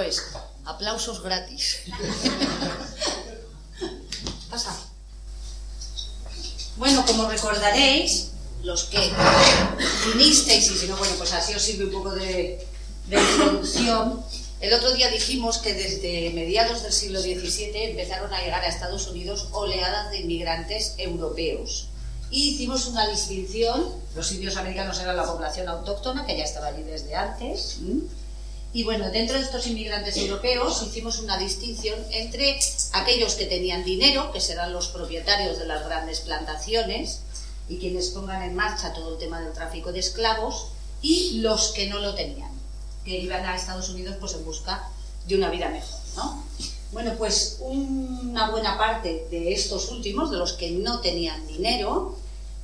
Es, aplausos gratis. Pasa. Bueno, como recordaréis, los que vinisteis, y si no, bueno, pues así os sirve un poco de, de introducción, el otro día dijimos que desde mediados del siglo XVII empezaron a llegar a Estados Unidos oleadas de inmigrantes europeos. Y hicimos una distinción, los indios americanos eran la población autóctona, que ya estaba allí desde antes, y bueno, dentro de estos inmigrantes europeos hicimos una distinción entre aquellos que tenían dinero, que serán los propietarios de las grandes plantaciones y quienes pongan en marcha todo el tema del tráfico de esclavos, y los que no lo tenían, que iban a Estados Unidos pues en busca de una vida mejor, ¿no? Bueno, pues una buena parte de estos últimos, de los que no tenían dinero,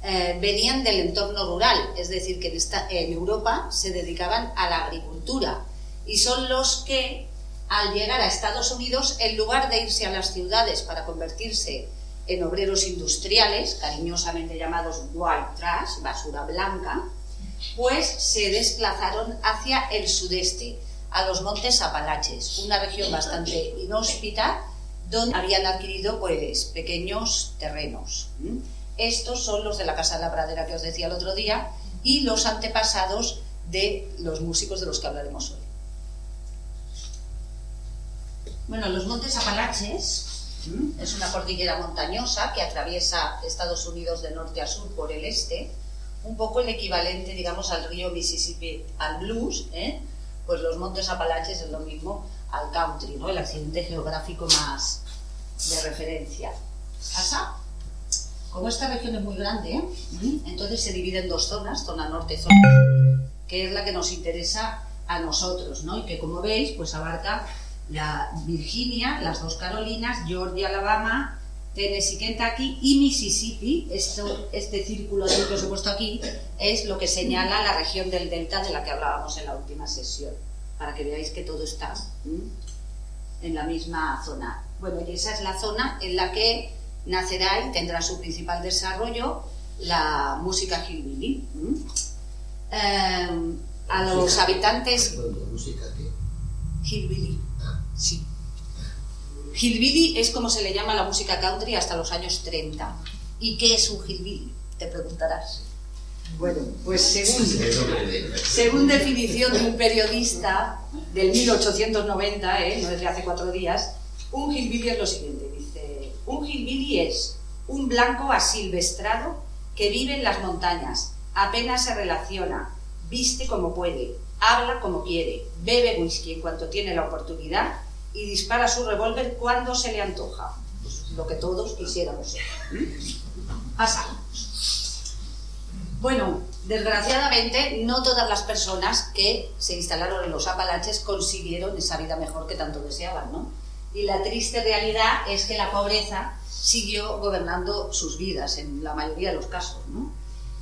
eh, venían del entorno rural, es decir, que en, Europa se dedicaban a la agricultura y son los que al llegar a Estados Unidos, en lugar de irse a las ciudades para convertirse en obreros industriales, cariñosamente llamados white trash, basura blanca, pues se desplazaron hacia el sudeste, a los montes Apalaches, una región bastante inhóspita donde habían adquirido pues pequeños terrenos. Estos son los de la Casa de la Pradera que os decía el otro día y los antepasados de los músicos de los que hablaremos hoy. Bueno, los montes Apalaches es una cordillera montañosa que atraviesa Estados Unidos de norte a sur por el este, un poco el equivalente, digamos, al río Mississippi al blues, ¿eh? pues los montes Apalaches es lo mismo al country, ¿no? el accidente geográfico más de referencia. ¿Pasa? Como esta región es muy grande, ¿eh? entonces se divide en dos zonas, zona norte y zona sur, que es la que nos interesa a nosotros, ¿no? y que como veis, pues abarca la Virginia, las dos Carolinas, Georgia, Alabama, Tennessee, Kentucky y Mississippi. Esto, este círculo que os he puesto aquí es lo que señala la región del delta de la que hablábamos en la última sesión, para que veáis que todo está en la misma zona. Bueno, y esa es la zona en la que nacerá y tendrá su principal desarrollo la música hillbilly. Eh, a los habitantes... ¿Música qué? Hillbilly. Sí. Hillbilly es como se le llama la música country hasta los años 30. ¿Y qué es un hillbilly? Te preguntarás. Bueno, pues según, según definición de un periodista del 1890, ¿eh? no es de hace cuatro días, un hillbilly es lo siguiente. Dice, un hillbilly es un blanco asilvestrado que vive en las montañas, apenas se relaciona, viste como puede, habla como quiere, bebe whisky en cuanto tiene la oportunidad y dispara su revólver cuando se le antoja. Pues lo que todos quisiéramos ser. Pasa. Bueno, desgraciadamente no todas las personas que se instalaron en los Apalaches consiguieron esa vida mejor que tanto deseaban, ¿no? Y la triste realidad es que la pobreza siguió gobernando sus vidas en la mayoría de los casos, ¿no?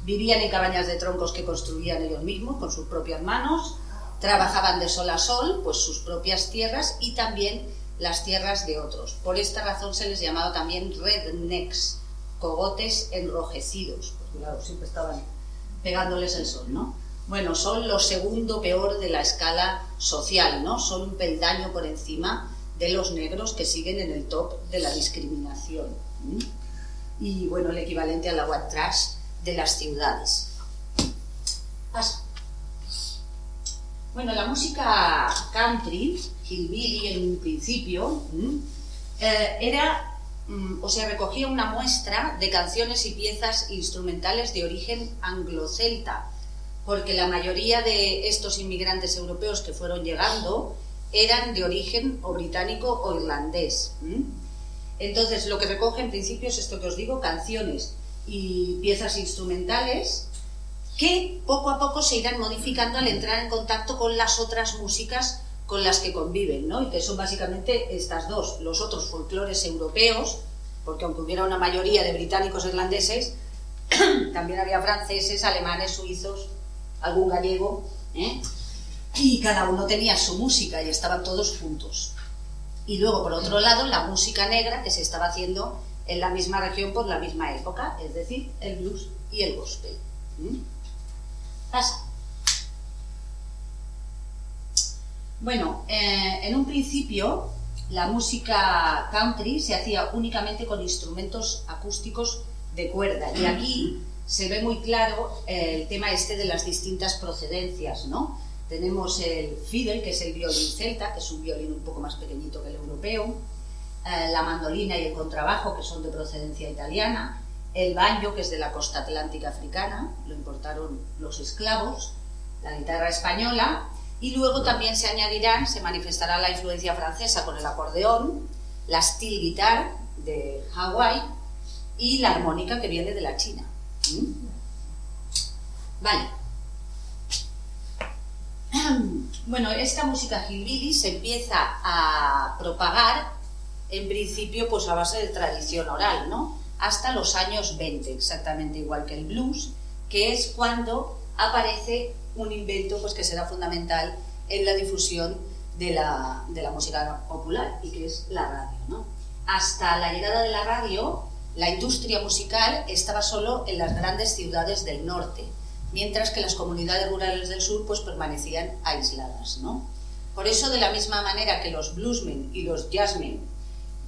Vivían en cabañas de troncos que construían ellos mismos con sus propias manos, trabajaban de sol a sol, pues sus propias tierras y también las tierras de otros. Por esta razón se les llamaba también rednecks, cogotes enrojecidos, porque claro, siempre estaban pegándoles el sol, ¿no? Bueno, son lo segundo peor de la escala social, ¿no? Son un peldaño por encima de los negros que siguen en el top de la discriminación. Y bueno, el equivalente al agua trash de las ciudades. Bueno, la música country, hillbilly en un principio, eh, era, mm, o sea, recogía una muestra de canciones y piezas instrumentales de origen anglo-celta, porque la mayoría de estos inmigrantes europeos que fueron llegando eran de origen o británico o irlandés. Entonces, lo que recoge en principio es esto que os digo, canciones y piezas instrumentales que poco a poco se irán modificando al entrar en contacto con las otras músicas con las que conviven, ¿no? Y que son básicamente estas dos, los otros folclores europeos, porque aunque hubiera una mayoría de británicos irlandeses, también había franceses, alemanes, suizos, algún gallego, ¿eh? y cada uno tenía su música y estaban todos juntos. Y luego, por otro lado, la música negra que se estaba haciendo en la misma región por la misma época, es decir, el blues y el gospel. Pasa. Bueno, eh, en un principio la música country se hacía únicamente con instrumentos acústicos de cuerda y aquí se ve muy claro eh, el tema este de las distintas procedencias, ¿no? Tenemos el fiddle, que es el violín celta, que es un violín un poco más pequeñito que el europeo, eh, la mandolina y el contrabajo, que son de procedencia italiana, el banjo, que es de la costa atlántica africana, lo importaron los esclavos, la guitarra española, y luego también se añadirán, se manifestará la influencia francesa con el acordeón, la steel guitar de Hawái y la armónica que viene de la China. ¿Mm? Vale. Bueno, esta música hillbilly se empieza a propagar en principio pues a base de tradición oral, ¿no? Hasta los años 20, exactamente igual que el blues, que es cuando aparece un invento pues, que será fundamental en la difusión de la, música popular y que es la radio. ¿no? Hasta la llegada de la radio, la industria musical estaba solo en las grandes ciudades del norte, mientras que las comunidades rurales del sur pues, permanecían aisladas. ¿no? Por eso, de la misma manera que los bluesmen y los jazzmen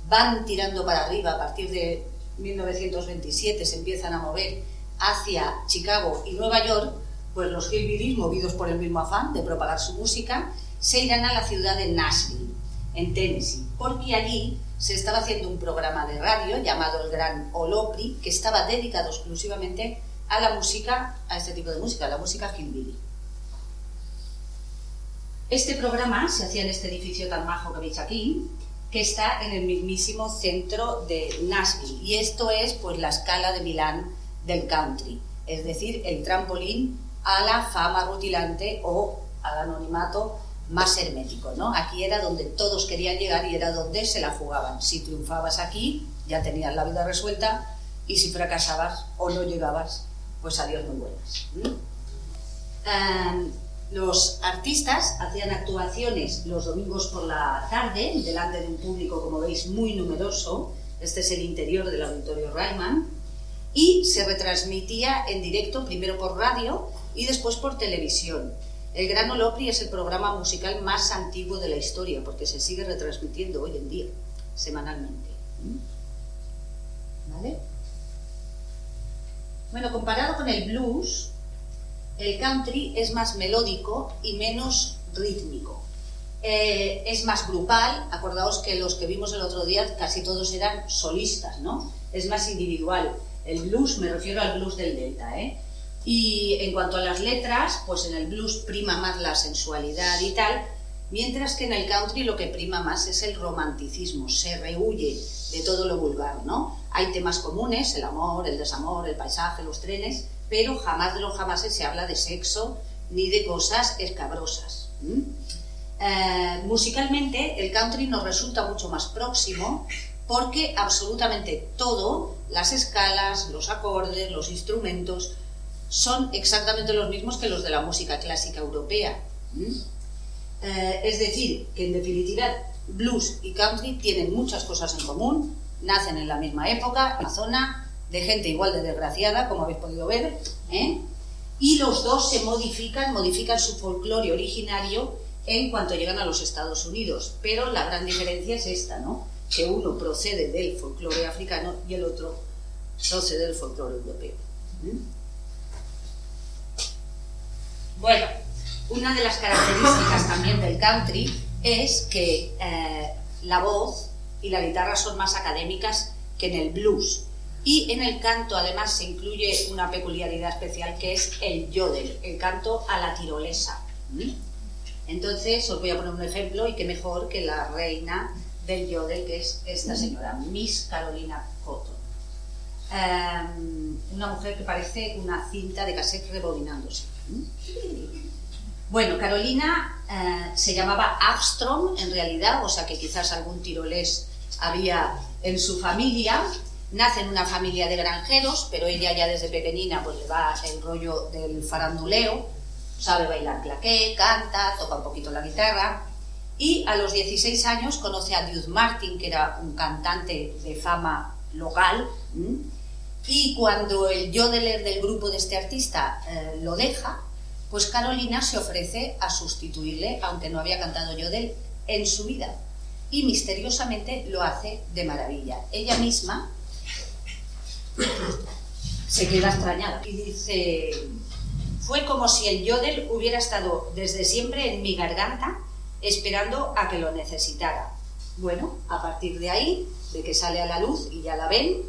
van tirando para arriba a partir de 1927, se empiezan a mover hacia Chicago y Nueva York, pues los hillbillies, movidos por el mismo afán de propagar su música, se irán a la ciudad de Nashville, en Tennessee, porque allí se estaba haciendo un programa de radio llamado El Gran Olopri, que estaba dedicado exclusivamente a la música, a este tipo de música, a la música hillbilly. Este programa se hacía en este edificio tan majo que veis aquí, que está en el mismísimo centro de Nashville, y esto es pues la escala de Milán del country, es decir, el trampolín a la fama rutilante o al anonimato más hermético. ¿no? Aquí era donde todos querían llegar y era donde se la jugaban. Si triunfabas aquí, ya tenías la vida resuelta y si fracasabas o no llegabas, pues adiós muy buenas. Los artistas hacían actuaciones los domingos por la tarde delante de un público, como veis, muy numeroso. Este es el interior del auditorio Rayman. Y se retransmitía en directo primero por radio y después por televisión. El Gran Olopri es el programa musical más antiguo de la historia porque se sigue retransmitiendo hoy en día, semanalmente. ¿Mm? ¿Vale? Bueno, comparado con el blues, el country es más melódico y menos rítmico. Eh, es más grupal, acordaos que los que vimos el otro día casi todos eran solistas, ¿no? Es más individual. El blues, me refiero al blues del Delta, ¿eh? Y en cuanto a las letras, pues en el blues prima más la sensualidad y tal, mientras que en el country lo que prima más es el romanticismo, se rehuye de todo lo vulgar, ¿no? Hay temas comunes, el amor, el desamor, el paisaje, los trenes, pero jamás de los jamás se habla de sexo ni de cosas escabrosas. Eh, musicalmente, el country nos resulta mucho más próximo porque absolutamente todo, las escalas, los acordes, los instrumentos, son exactamente los mismos que los de la música clásica europea. Eh, es decir, que en definitiva blues y country tienen muchas cosas en común, nacen en la misma época, en la zona, de gente igual de desgraciada, como habéis podido ver, ¿eh? y los dos se modifican, modifican su folclore originario en cuanto llegan a los Estados Unidos. Pero la gran diferencia es esta, ¿no? Que uno procede del folclore africano y el otro procede del folclore europeo. Bueno, una de las características también del country es que eh, la voz y la guitarra son más académicas que en el blues. Y en el canto además se incluye una peculiaridad especial que es el yodel, el canto a la tirolesa. Entonces os voy a poner un ejemplo y qué mejor que la reina del yodel que es esta señora, Miss Carolina Cotton. Em, una mujer que parece una cinta de cassette rebobinándose. Bueno, Carolina eh, se llamaba Armstrong en realidad, o sea que quizás algún tirolés había en su familia. Nace en una familia de granjeros, pero ella ya desde pequeñina pues le va el rollo del faranduleo, sabe bailar claqué, canta, toca un poquito la guitarra. Y a los 16 años conoce a Dude Martin, que era un cantante de fama local. Y cuando el yodeler del grupo de este artista eh, lo deja, pues Carolina se ofrece a sustituirle, aunque no había cantado Yodel en su vida. Y misteriosamente lo hace de maravilla. Ella misma se queda extrañada y dice, fue como si el Yodel hubiera estado desde siempre en mi garganta esperando a que lo necesitara. Bueno, a partir de ahí, de que sale a la luz y ya la ven,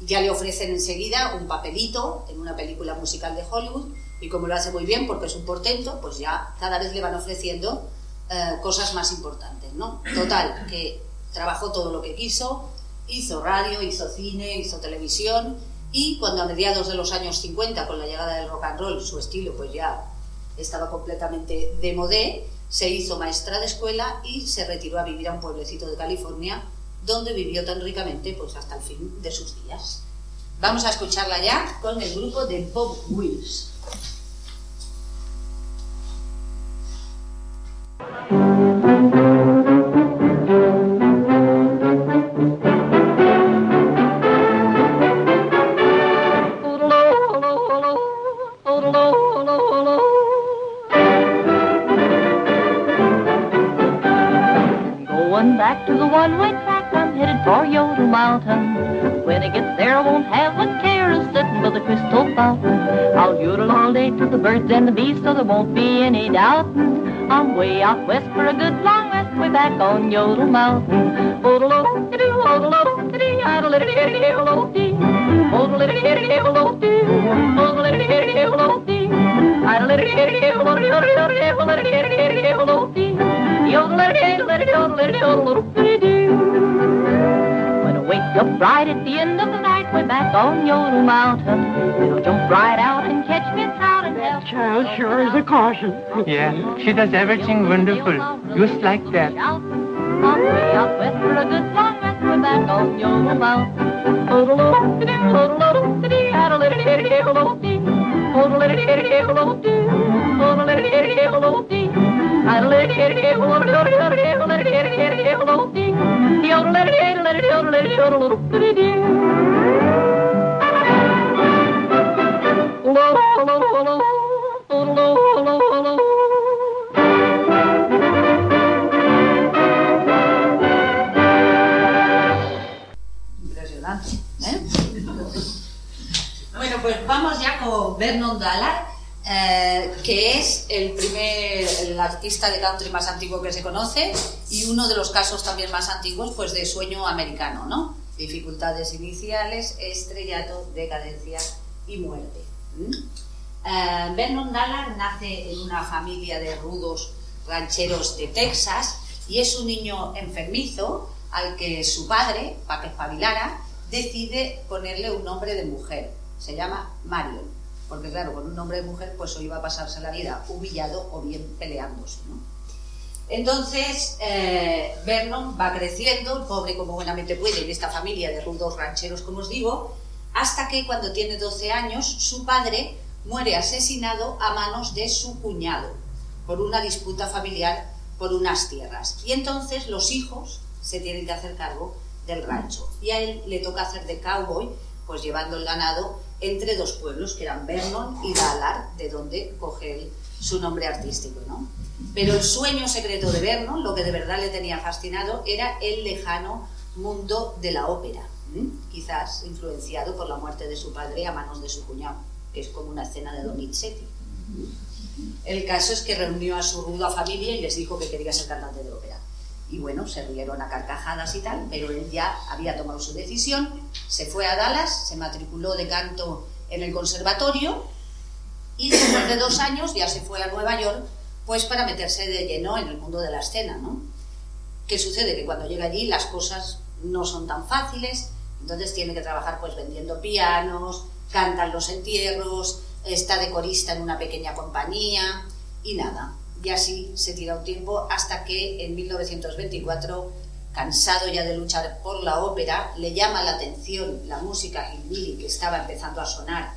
ya le ofrecen enseguida un papelito en una película musical de Hollywood y como lo hace muy bien porque es un portento, pues ya cada vez le van ofreciendo eh, cosas más importantes, ¿no? Total, que trabajó todo lo que quiso, hizo radio, hizo cine, hizo televisión y cuando a mediados de los años 50, con la llegada del rock and roll, su estilo pues ya estaba completamente de modé, se hizo maestra de escuela y se retiró a vivir a un pueblecito de California donde vivió tan ricamente pues hasta el fin de sus días. Vamos a escucharla ya con el grupo de Bob Wills. Birds and the bees, so there won't be any doubting. I'm way out west for a good long rest, way back on Yodel Mountain. When I wake up right at the end of the night, way back on Yodel Mountain, it'll jump right out Child sure is a caution. Yeah, she does everything wonderful, just like that. El primer artista de country más antiguo que se conoce y uno de los casos también más antiguos pues de sueño americano, ¿no? Dificultades iniciales, estrellato, decadencia y muerte. ¿Mm? Eh, Vernon Dallar nace en una familia de rudos rancheros de Texas y es un niño enfermizo al que su padre, para que decide ponerle un nombre de mujer. Se llama Marion. Porque claro, con un nombre de mujer pues o iba a pasarse la vida humillado o bien peleándose. ¿no? Entonces, eh, Vernon va creciendo, pobre como buenamente puede, en esta familia de rudos rancheros, como os digo, hasta que cuando tiene 12 años, su padre muere asesinado a manos de su cuñado por una disputa familiar por unas tierras. Y entonces los hijos se tienen que hacer cargo del rancho. Y a él le toca hacer de cowboy, pues llevando el ganado entre dos pueblos, que eran Vernon y Dallar, de donde coge él su nombre artístico, ¿no? Pero el sueño secreto de Vernon, lo que de verdad le tenía fascinado, era el lejano mundo de la ópera, quizás influenciado por la muerte de su padre a manos de su cuñado, que es como una escena de Donizetti. El caso es que reunió a su ruda familia y les dijo que quería ser cantante de ópera. Y bueno, se rieron a carcajadas y tal, pero él ya había tomado su decisión, se fue a Dallas, se matriculó de canto en el conservatorio y después de dos años ya se fue a Nueva York pues para meterse de lleno en el mundo de la escena, ¿no? ¿Qué sucede? Que cuando llega allí las cosas no son tan fáciles, entonces tiene que trabajar pues vendiendo pianos, cantan los entierros, está de corista en una pequeña compañía y nada. Y así se tira un tiempo hasta que en 1924, cansado ya de luchar por la ópera, le llama la atención la música hillbilly que estaba empezando a sonar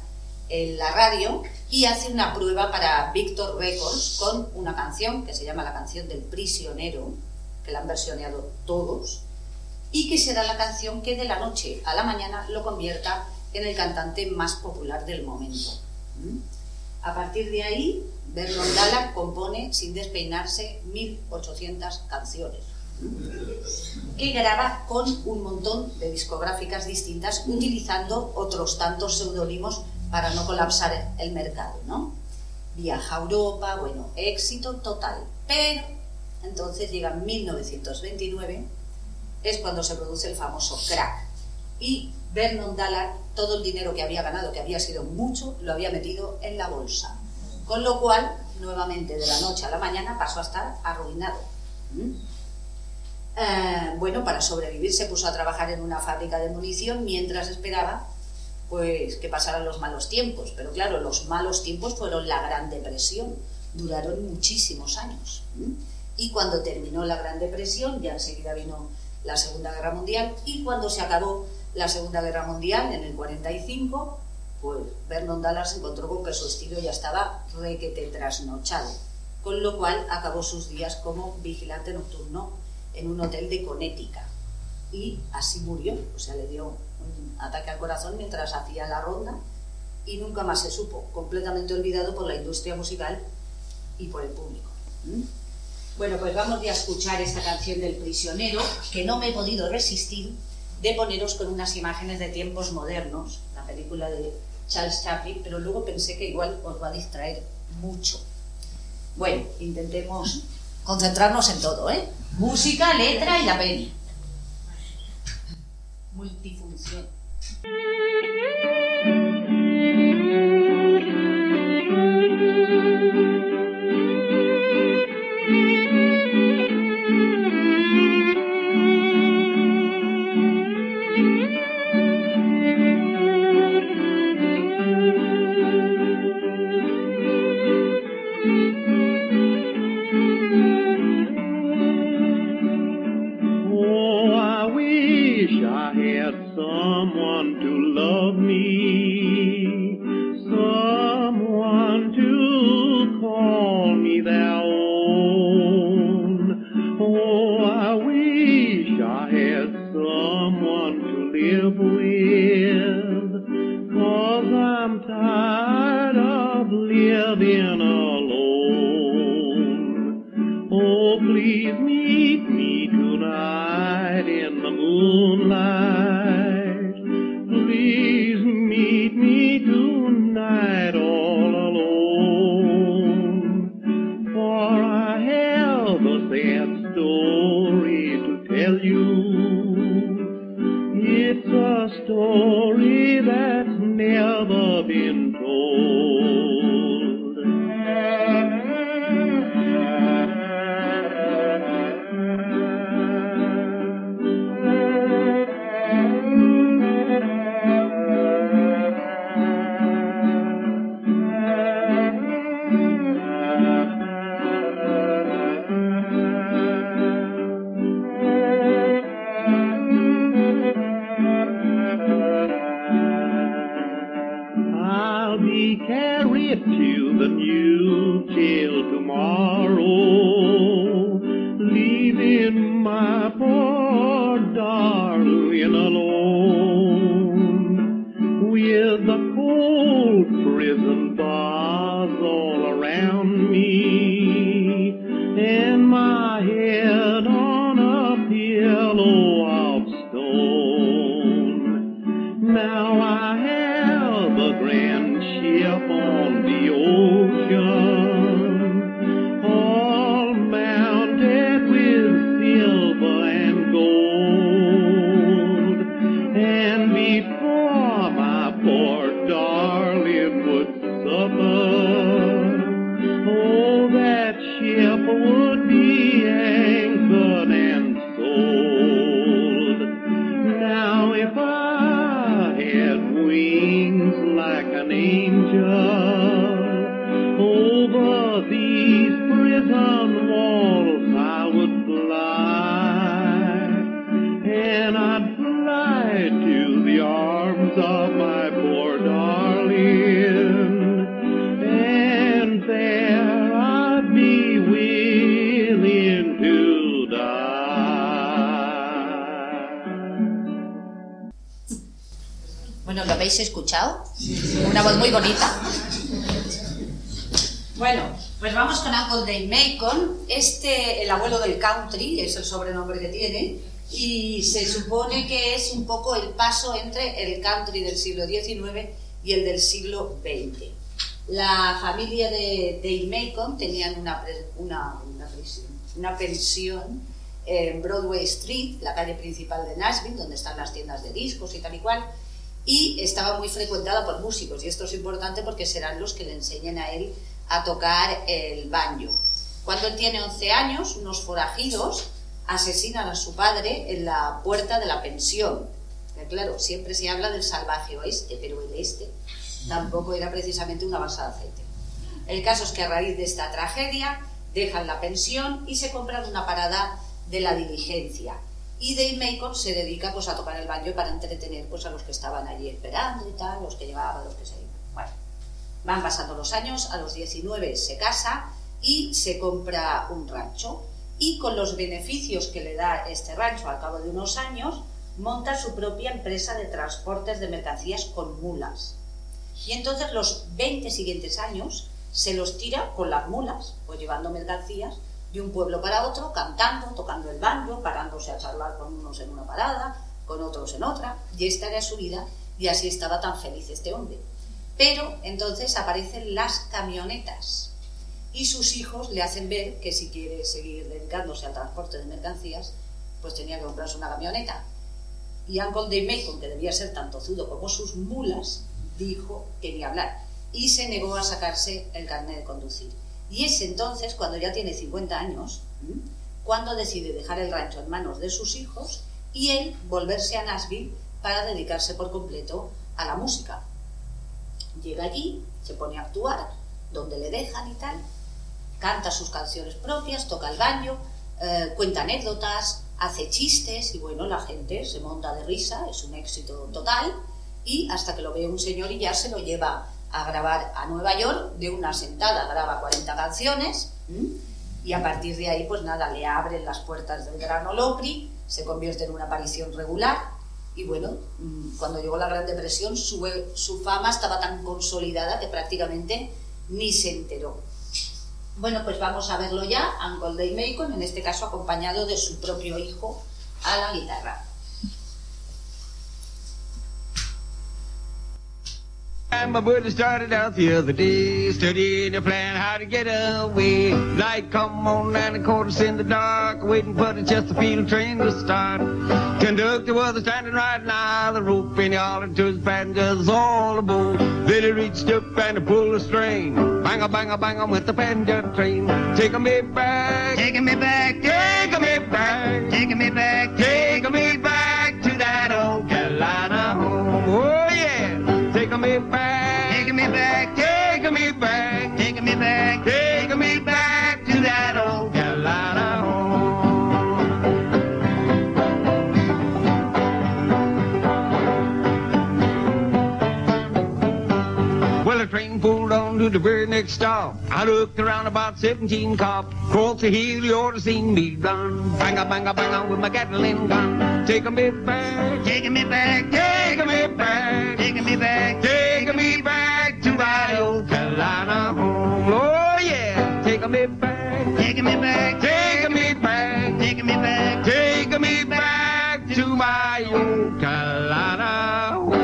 en la radio y hace una prueba para Victor Records con una canción que se llama la canción del prisionero, que la han versioneado todos, y que será la canción que de la noche a la mañana lo convierta en el cantante más popular del momento. ¿Mm? A partir de ahí, Vernon Dalla compone, sin despeinarse, 1800 canciones que graba con un montón de discográficas distintas utilizando otros tantos seudónimos para no colapsar el mercado, ¿no? Viaja a Europa, bueno, éxito total. Pero entonces llega 1929, es cuando se produce el famoso crack. Y Vernon Dallar, todo el dinero que había ganado, que había sido mucho, lo había metido en la bolsa. Con lo cual, nuevamente de la noche a la mañana pasó a estar arruinado. ¿Mm? Eh, bueno, para sobrevivir se puso a trabajar en una fábrica de munición mientras esperaba pues que pasaran los malos tiempos. Pero claro, los malos tiempos fueron la Gran Depresión, duraron muchísimos años. Y cuando terminó la Gran Depresión, ya enseguida vino la Segunda Guerra Mundial, y cuando se acabó la Segunda Guerra Mundial, en el 45, pues Vernon Dallas se encontró con que su estilo ya estaba requete trasnochado, con lo cual acabó sus días como vigilante nocturno en un hotel de Connecticut. Y así murió, o sea, le dio un ataque al corazón mientras hacía la ronda y nunca más se supo, completamente olvidado por la industria musical y por el público. ¿Mm? Bueno, pues vamos a escuchar esta canción del prisionero, que no me he podido resistir de poneros con unas imágenes de tiempos modernos, la película de Charles Chaplin, pero luego pensé que igual os va a distraer mucho. Bueno, intentemos concentrarnos en todo, ¿eh? Música, letra y la peli. Multifunción. Bueno, Una muy bonita. Bueno, pues vamos con Uncle Dave Macon. Este, el abuelo del country, es el sobrenombre que tiene, y se supone que es un poco el paso entre el country del siglo XIX y el del siglo XX. La familia de Dave Macon tenían una, una, una pensión en Broadway Street, la calle principal de Nashville, donde están las tiendas de discos y tal y cual, y estaba muy frecuentada por músicos, y esto es importante porque serán los que le enseñen a él a tocar el banjo. Cuando él tiene 11 años, unos forajidos asesinan a su padre en la puerta de la pensión. claro, siempre se habla del salvaje oeste, pero el este tampoco era precisamente una base de aceite. El caso es que a raíz de esta tragedia dejan la pensión y se compran una parada de la diligencia. Y Dave Macon se dedica pues, a tocar el banjo para entretener pues, a los que estaban allí esperando y tal, los que llevaban, los que se iban. Bueno, Van pasando los años, a los 19 se casa y se compra un rancho. Y con los beneficios que le da este rancho al cabo de unos años, monta su propia empresa de transportes de mercancías con mulas. Y entonces los 20 siguientes años se los tira con las mulas, pues llevando mercancías de un pueblo para otro, cantando, tocando el banjo, parándose a charlar con unos en una parada, con otros en otra, y esta era su vida, y así estaba tan feliz este hombre. Pero entonces aparecen las camionetas y sus hijos le hacen ver que si quiere seguir dedicándose al transporte de mercancías, pues tenía que comprarse una camioneta. Y Uncle Dave Macon, que debía ser tanto zudo como sus mulas, dijo que ni hablar y se negó a sacarse el carnet de conducir. Y es entonces, cuando ya tiene 50 años, cuando decide dejar el rancho en manos de sus hijos y él volverse a Nashville para dedicarse por completo a la música. Llega allí, se pone a actuar, donde le dejan y tal, canta sus canciones propias, toca el baño, eh, cuenta anécdotas, hace chistes y bueno, la gente se monta de risa, es un éxito total y hasta que lo ve un señor y ya se lo lleva a grabar a Nueva York de una sentada, graba 40 canciones y a partir de ahí pues nada, le abren las puertas del Gran Olopri, se convierte en una aparición regular y bueno, mm, cuando llegó la Gran Depresión, su, su fama estaba tan consolidada que prácticamente ni se enteró. Bueno, pues vamos a verlo ya, Uncle Dave Macon, en este caso acompañado de su propio hijo a la guitarra. My buddy started out the other day, studying a plan how to get away. Light come on and the quarters in the dark, waiting for the Chesterfield train to start. Conductor was standing right now, the rope and he hollered to his passengers all aboard. Then he reached up and pulled the string. Bang a bang a bang a went the passenger train. Taking me back, taking me back, taking me back, taking me back, taking me back to that old Carolina home. Back, to the very next stop. I looked around about 17 cop. Cross the hill, you ought to seen me run. Bang a bang a bang a with my Gatling gun. Taking me back, taking me back, taking me back, taking me back, taking me back to my old Carolina home. Oh yeah, taking me back, taking me back, taking me back, taking me back, taking me back to my old Carolina home.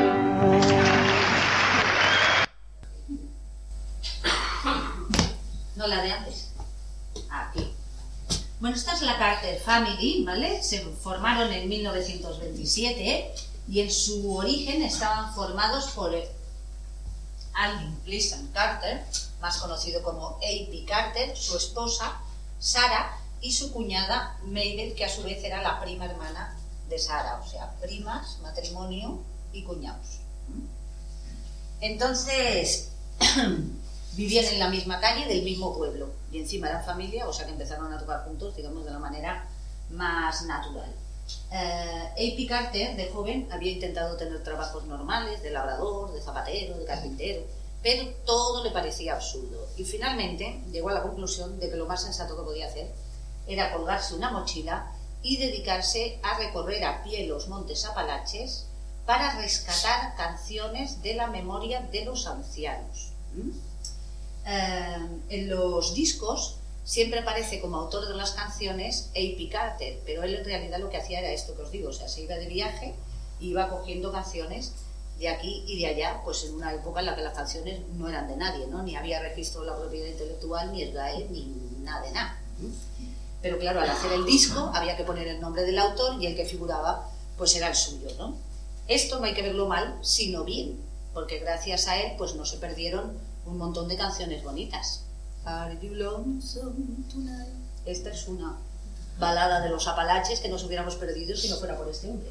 No la de antes. Aquí. Bueno, esta es la Carter Family, ¿vale? Se formaron en 1927 y en su origen estaban formados por Alvin Pleasant Carter, más conocido como A.P. Carter, su esposa, Sara, y su cuñada Mabel, que a su vez era la prima hermana de Sara, o sea, primas, matrimonio y cuñados. Entonces, vivían en la misma calle del mismo pueblo y encima eran familia, o sea que empezaron a tocar juntos, digamos, de la manera más natural. Eh, A.P. Carter, de joven, había intentado tener trabajos normales, de labrador, de zapatero, de carpintero, pero todo le parecía absurdo. Y finalmente llegó a la conclusión de que lo más sensato que podía hacer era colgarse una mochila y dedicarse a recorrer a pie los montes Apalaches para rescatar canciones de la memoria de los ancianos. ¿Mm? Eh, en los discos siempre aparece como autor de las canciones A.P. Carter, pero él en realidad lo que hacía era esto que os digo, o sea, se iba de viaje y iba cogiendo canciones de aquí y de allá, pues en una época en la que las canciones no eran de nadie, ¿no? Ni había registro de la propiedad intelectual, ni el ni nada de nada. Pero claro, al hacer el disco había que poner el nombre del autor y el que figuraba pues era el suyo, ¿no? Esto no hay que verlo mal, sino bien, porque gracias a él pues no se perdieron un montón de canciones bonitas. Are you lonesome tonight? Esta es una balada de los Apalaches que nos hubiéramos perdido si no fuera por este hombre.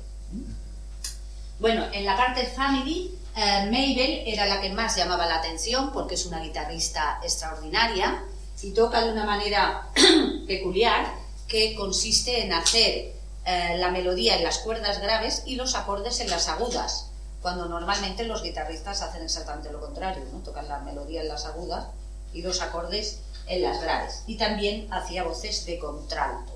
Bueno, en la Carter Family, eh, Mabel era la que más llamaba la atención porque es una guitarrista extraordinaria y toca de una manera peculiar que consiste en hacer eh, la melodía en las cuerdas graves y los acordes en las agudas, cuando normalmente los guitarristas hacen exactamente lo contrario, tocan la melodía en las agudas y los acordes en las graves. Y también hacía voces de contralto.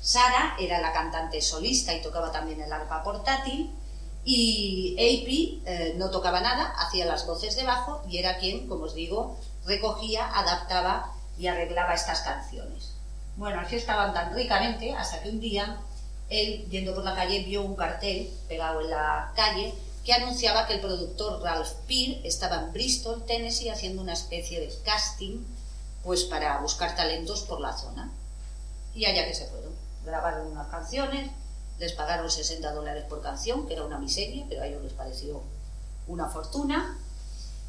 Sara era la cantante solista y tocaba también el arpa portátil. Y AP eh, no tocaba nada, hacía las voces de bajo y era quien, como os digo, recogía, adaptaba y arreglaba estas canciones. Bueno, así estaban tan ricamente hasta que un día él, yendo por la calle, vio un cartel pegado en la calle que anunciaba que el productor Ralph Peer estaba en Bristol, Tennessee, haciendo una especie de casting pues para buscar talentos por la zona. Y allá que se fueron. Grabaron unas canciones, les pagaron 60 dólares por canción, que era una miseria, pero a ellos les pareció una fortuna.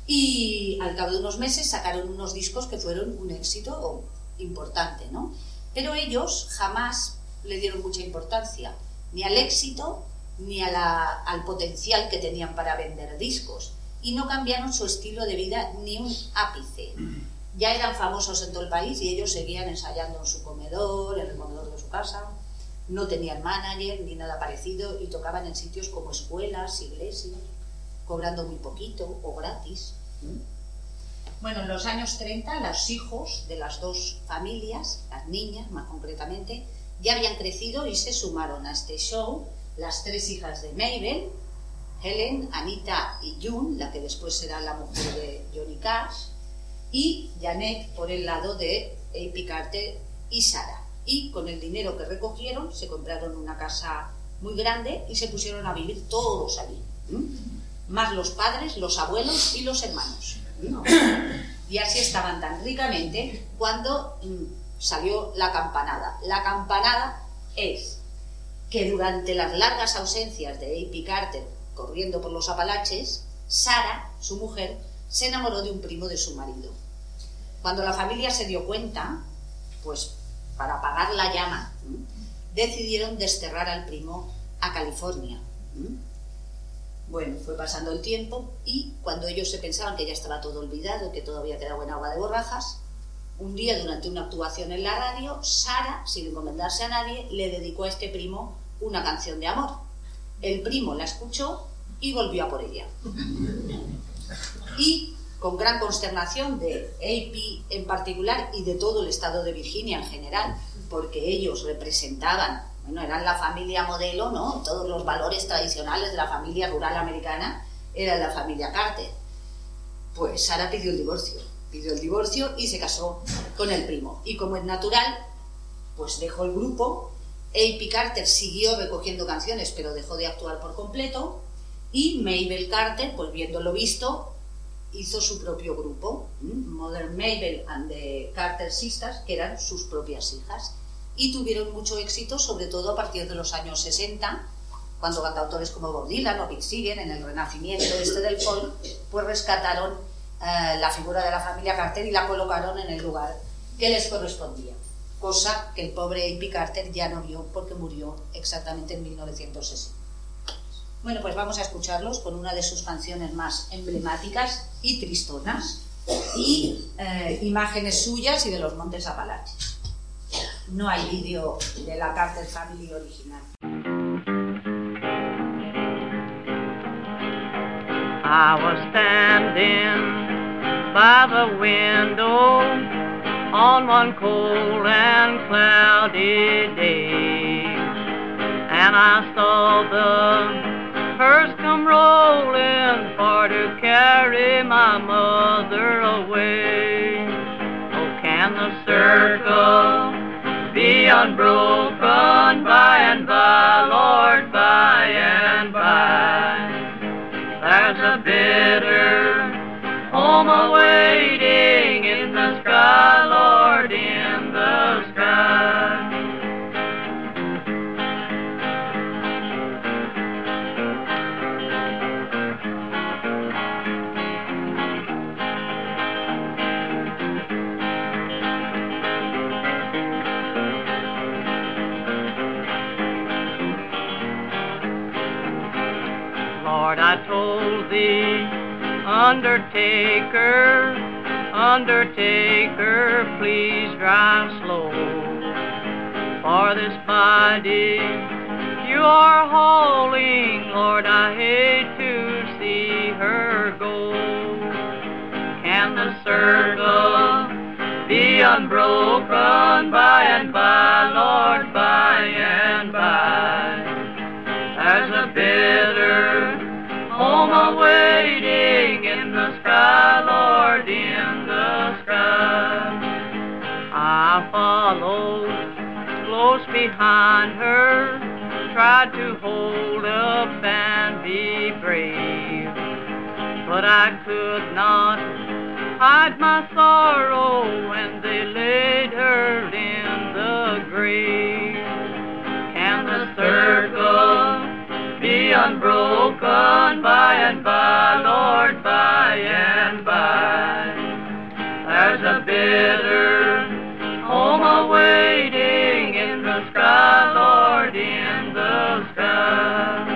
Y al cabo de unos meses sacaron unos discos que fueron un éxito importante, ¿no? Pero ellos jamás le dieron mucha importancia, ni al éxito, ni a la, al potencial que tenían para vender discos, y no cambiaron su estilo de vida ni un ápice. Ya eran famosos en todo el país y ellos seguían ensayando en su comedor, en el comedor de su casa, no tenían manager ni nada parecido y tocaban en sitios como escuelas, iglesias, cobrando muy poquito o gratis. Bueno, en los años 30 los hijos de las dos familias, las niñas más concretamente, ya habían crecido y se sumaron a este show las tres hijas de Mabel, Helen, Anita y June, la que después será la mujer de Johnny Cash, y Janet por el lado de A.P. Carter y Sara. Y con el dinero que recogieron se compraron una casa muy grande y se pusieron a vivir todos allí. Más los padres, los abuelos y los hermanos. Y así estaban tan ricamente cuando mm, salió la campanada. La campanada es que durante las largas ausencias de A.P. Carter corriendo por los Apalaches, Sara, su mujer, se enamoró de un primo de su marido. Cuando la familia se dio cuenta, pues para apagar la llama, decidieron desterrar al primo a California. Bueno, fue pasando el tiempo y cuando ellos se pensaban que ya estaba todo olvidado, que todavía quedaba en agua de borrajas, un día durante una actuación en la radio, Sara, sin encomendarse a nadie, le dedicó a este primo una canción de amor. El primo la escuchó y volvió a por ella. Y con gran consternación de AP en particular y de todo el estado de Virginia en general, porque ellos representaban, bueno, eran la familia modelo, ¿no? Todos los valores tradicionales de la familia rural americana eran la familia Carter. Pues Sara pidió el divorcio pidió el divorcio y se casó con el primo. Y como es natural, pues dejó el grupo. A.P. Carter siguió recogiendo canciones, pero dejó de actuar por completo. Y Mabel Carter, pues viendo lo visto, hizo su propio grupo, Modern Mabel and the Carter Sisters, que eran sus propias hijas. Y tuvieron mucho éxito, sobre todo a partir de los años 60, cuando cantautores como Bob Dylan o Big Seeger, en el renacimiento este del folk, pues rescataron eh, la figura de la familia Carter y la colocaron en el lugar que les correspondía. Cosa que el pobre A.P. Carter ya no vio porque murió exactamente en 1960. Bueno, pues vamos a escucharlos con una de sus canciones más emblemáticas y tristonas y eh, imágenes suyas y de los Montes Apalaches. No hay vídeo de la Carter Family original. I was standing by the window on one cold and cloudy day. And I saw the hearse come rolling for to carry my mother away. Oh, can the circle be unbroken by and by, Lord, by and by? There's a bitter home awaiting in the sky, Undertaker, Undertaker, please drive slow. For this body you are hauling, Lord, I hate to see her go. Can the circle be unbroken by and by, Lord, by and by? There's a bitter home the sky, Lord, in the sky. I followed close behind her, tried to hold up and be brave, but I could not hide my sorrow when they laid her in the grave. Can the circle be unbroken by and by, Lord, by and by? There's a bitter home awaiting in the sky, Lord, in the sky.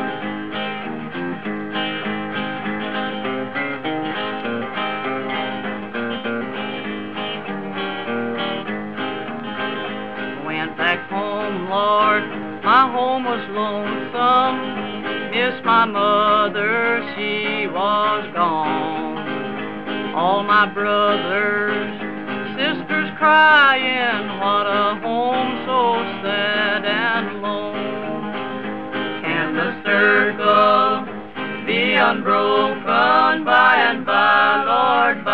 Went back home, Lord, my home was lonesome. Miss my mother, she was gone. All my brothers, sisters crying, what a home so sad and lone. Can the circle be unbroken by and by, Lord,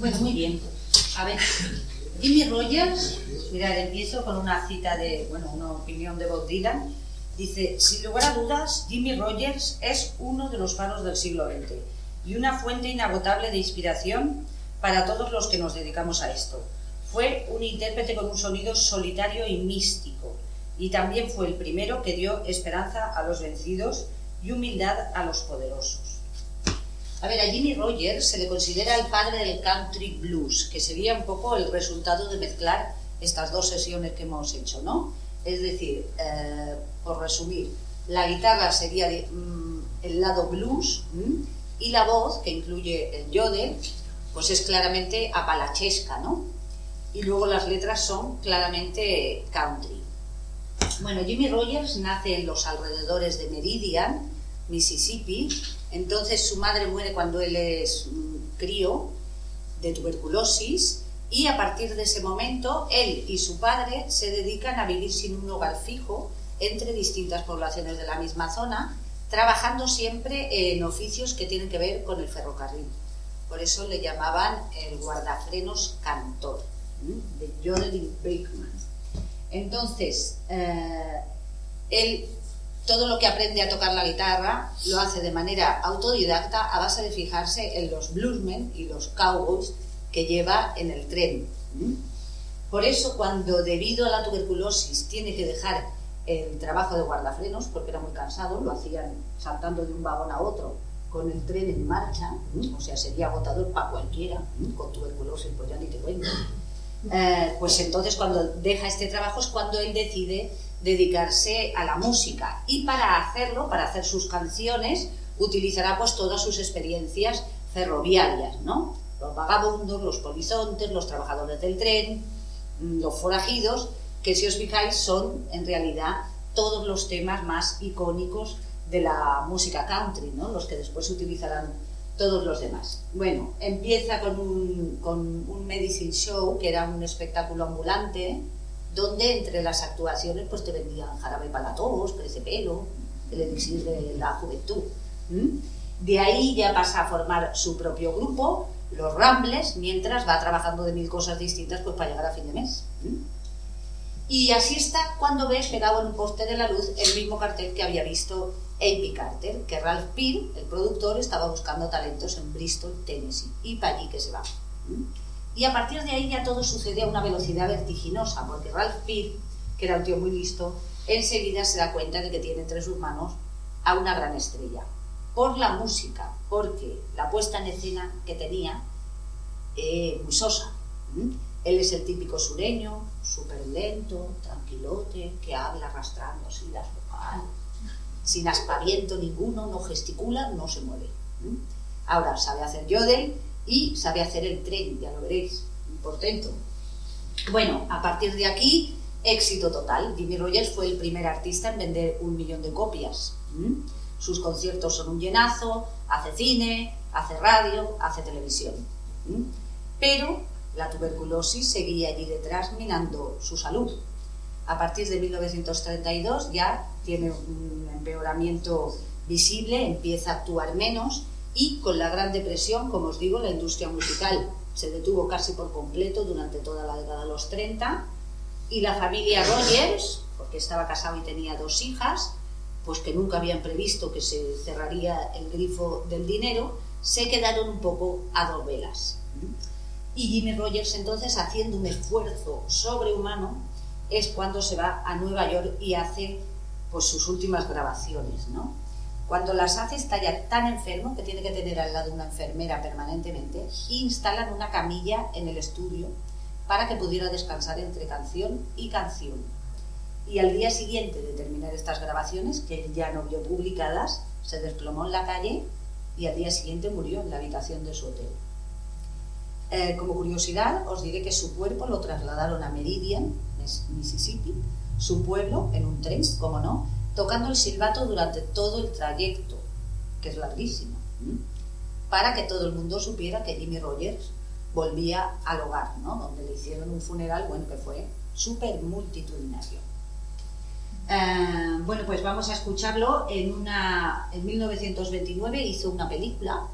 Bueno, muy bien. A ver, Jimmy Rogers, mirad, empiezo con una cita de, bueno, una opinión de Bob Dylan. Dice, sin lugar a dudas, Jimmy Rogers es uno de los faros del siglo XX y una fuente inagotable de inspiración para todos los que nos dedicamos a esto. Fue un intérprete con un sonido solitario y místico, y también fue el primero que dio esperanza a los vencidos y humildad a los poderosos. A ver, a Jimmy Rogers se le considera el padre del country blues, que sería un poco el resultado de mezclar estas dos sesiones que hemos hecho, ¿no? Es decir, eh, por resumir, la guitarra sería mm, el lado blues y la voz, que incluye el yodel, pues es claramente apalachesca, ¿no? Y luego las letras son claramente country. Bueno, Jimmy Rogers nace en los alrededores de Meridian, Mississippi. Entonces su madre muere cuando él es mm, crío de tuberculosis y a partir de ese momento él y su padre se dedican a vivir sin un hogar fijo entre distintas poblaciones de la misma zona, trabajando siempre en oficios que tienen que ver con el ferrocarril. Por eso le llamaban el guardafrenos cantor, de Jodeling Bakeman. Entonces, eh, él todo lo que aprende a tocar la guitarra lo hace de manera autodidacta a base de fijarse en los bluesmen y los cowboys que lleva en el tren. Por eso cuando debido a la tuberculosis tiene que dejar el trabajo de guardafrenos, porque era muy cansado, lo hacían saltando de un vagón a otro con el tren en marcha, o sea, sería agotador para cualquiera, con tuberculosis, pues ya ni te cuento. Eh, pues entonces cuando deja este trabajo es cuando él decide dedicarse a la música y para hacerlo, para hacer sus canciones, utilizará pues todas sus experiencias ferroviarias, ¿no? Los vagabundos, los polizontes, los trabajadores del tren, mm, los forajidos, que si os fijáis son en realidad todos los temas más icónicos de la música country, ¿no? Los que después utilizarán todos los demás. Bueno, empieza con un, con un medicine show, que era un espectáculo ambulante, donde entre las actuaciones pues te vendían jarabe para tos, pelo, el elixir de la juventud. De ahí ya pasa a formar su propio grupo, los Rambles, mientras va trabajando de mil cosas distintas pues para llegar a fin de mes. Y así está cuando ves pegado en un poste de la luz el mismo cartel que había visto Amy Carter, que Ralph Peer, el productor, estaba buscando talentos en Bristol, Tennessee, y para allí que se va. Y a partir de ahí ya todo sucede a una velocidad vertiginosa, porque Ralph Peer, que era un tío muy listo, enseguida se da cuenta de que tiene entre sus manos a una gran estrella. Por la música, porque la puesta en escena que tenía, eh, muy sosa. Él es el típico sureño, súper lento, tranquilote, que habla arrastrando así las vocales, sin aspaviento ninguno, no gesticula, no se mueve. Ahora sabe hacer yodel y sabe hacer el tren, ya lo veréis, un portento. Bueno, a partir de aquí, éxito total. Jimmy Rogers fue el primer artista en vender un millón de copias. Sus conciertos son un llenazo, hace cine, hace radio, hace televisión. Pero la tuberculosis seguía allí detrás minando su salud. A partir de 1932 ya tiene un empeoramiento visible, empieza a actuar menos y con la Gran Depresión, como os digo, la industria musical se detuvo casi por completo durante toda la década de los 30 y la familia Rogers, porque estaba casado y tenía dos hijas, pues que nunca habían previsto que se cerraría el grifo del dinero, se quedaron un poco a dos velas. Y Jimmy Rogers entonces, haciendo un esfuerzo sobrehumano, es cuando se va a Nueva York y hace pues sus últimas grabaciones, ¿no? Cuando las hace está tan enfermo que tiene que tener al lado una enfermera permanentemente instalan una camilla en el estudio para que pudiera descansar entre canción y canción. Y al día siguiente de terminar estas grabaciones, que ya no vio publicadas, se desplomó en la calle y al día siguiente murió en la habitación de su hotel. Eh, como curiosidad, os diré que su cuerpo lo trasladaron a Meridian, Mississippi, su pueblo, en un tren, como no, tocando el silbato durante todo el trayecto, que es larguísimo, para que todo el mundo supiera que Jimmy Rogers volvía al hogar, ¿no? donde le hicieron un funeral, bueno, que fue súper multitudinario. Eh, bueno, pues vamos a escucharlo. En, una, en 1929 hizo una película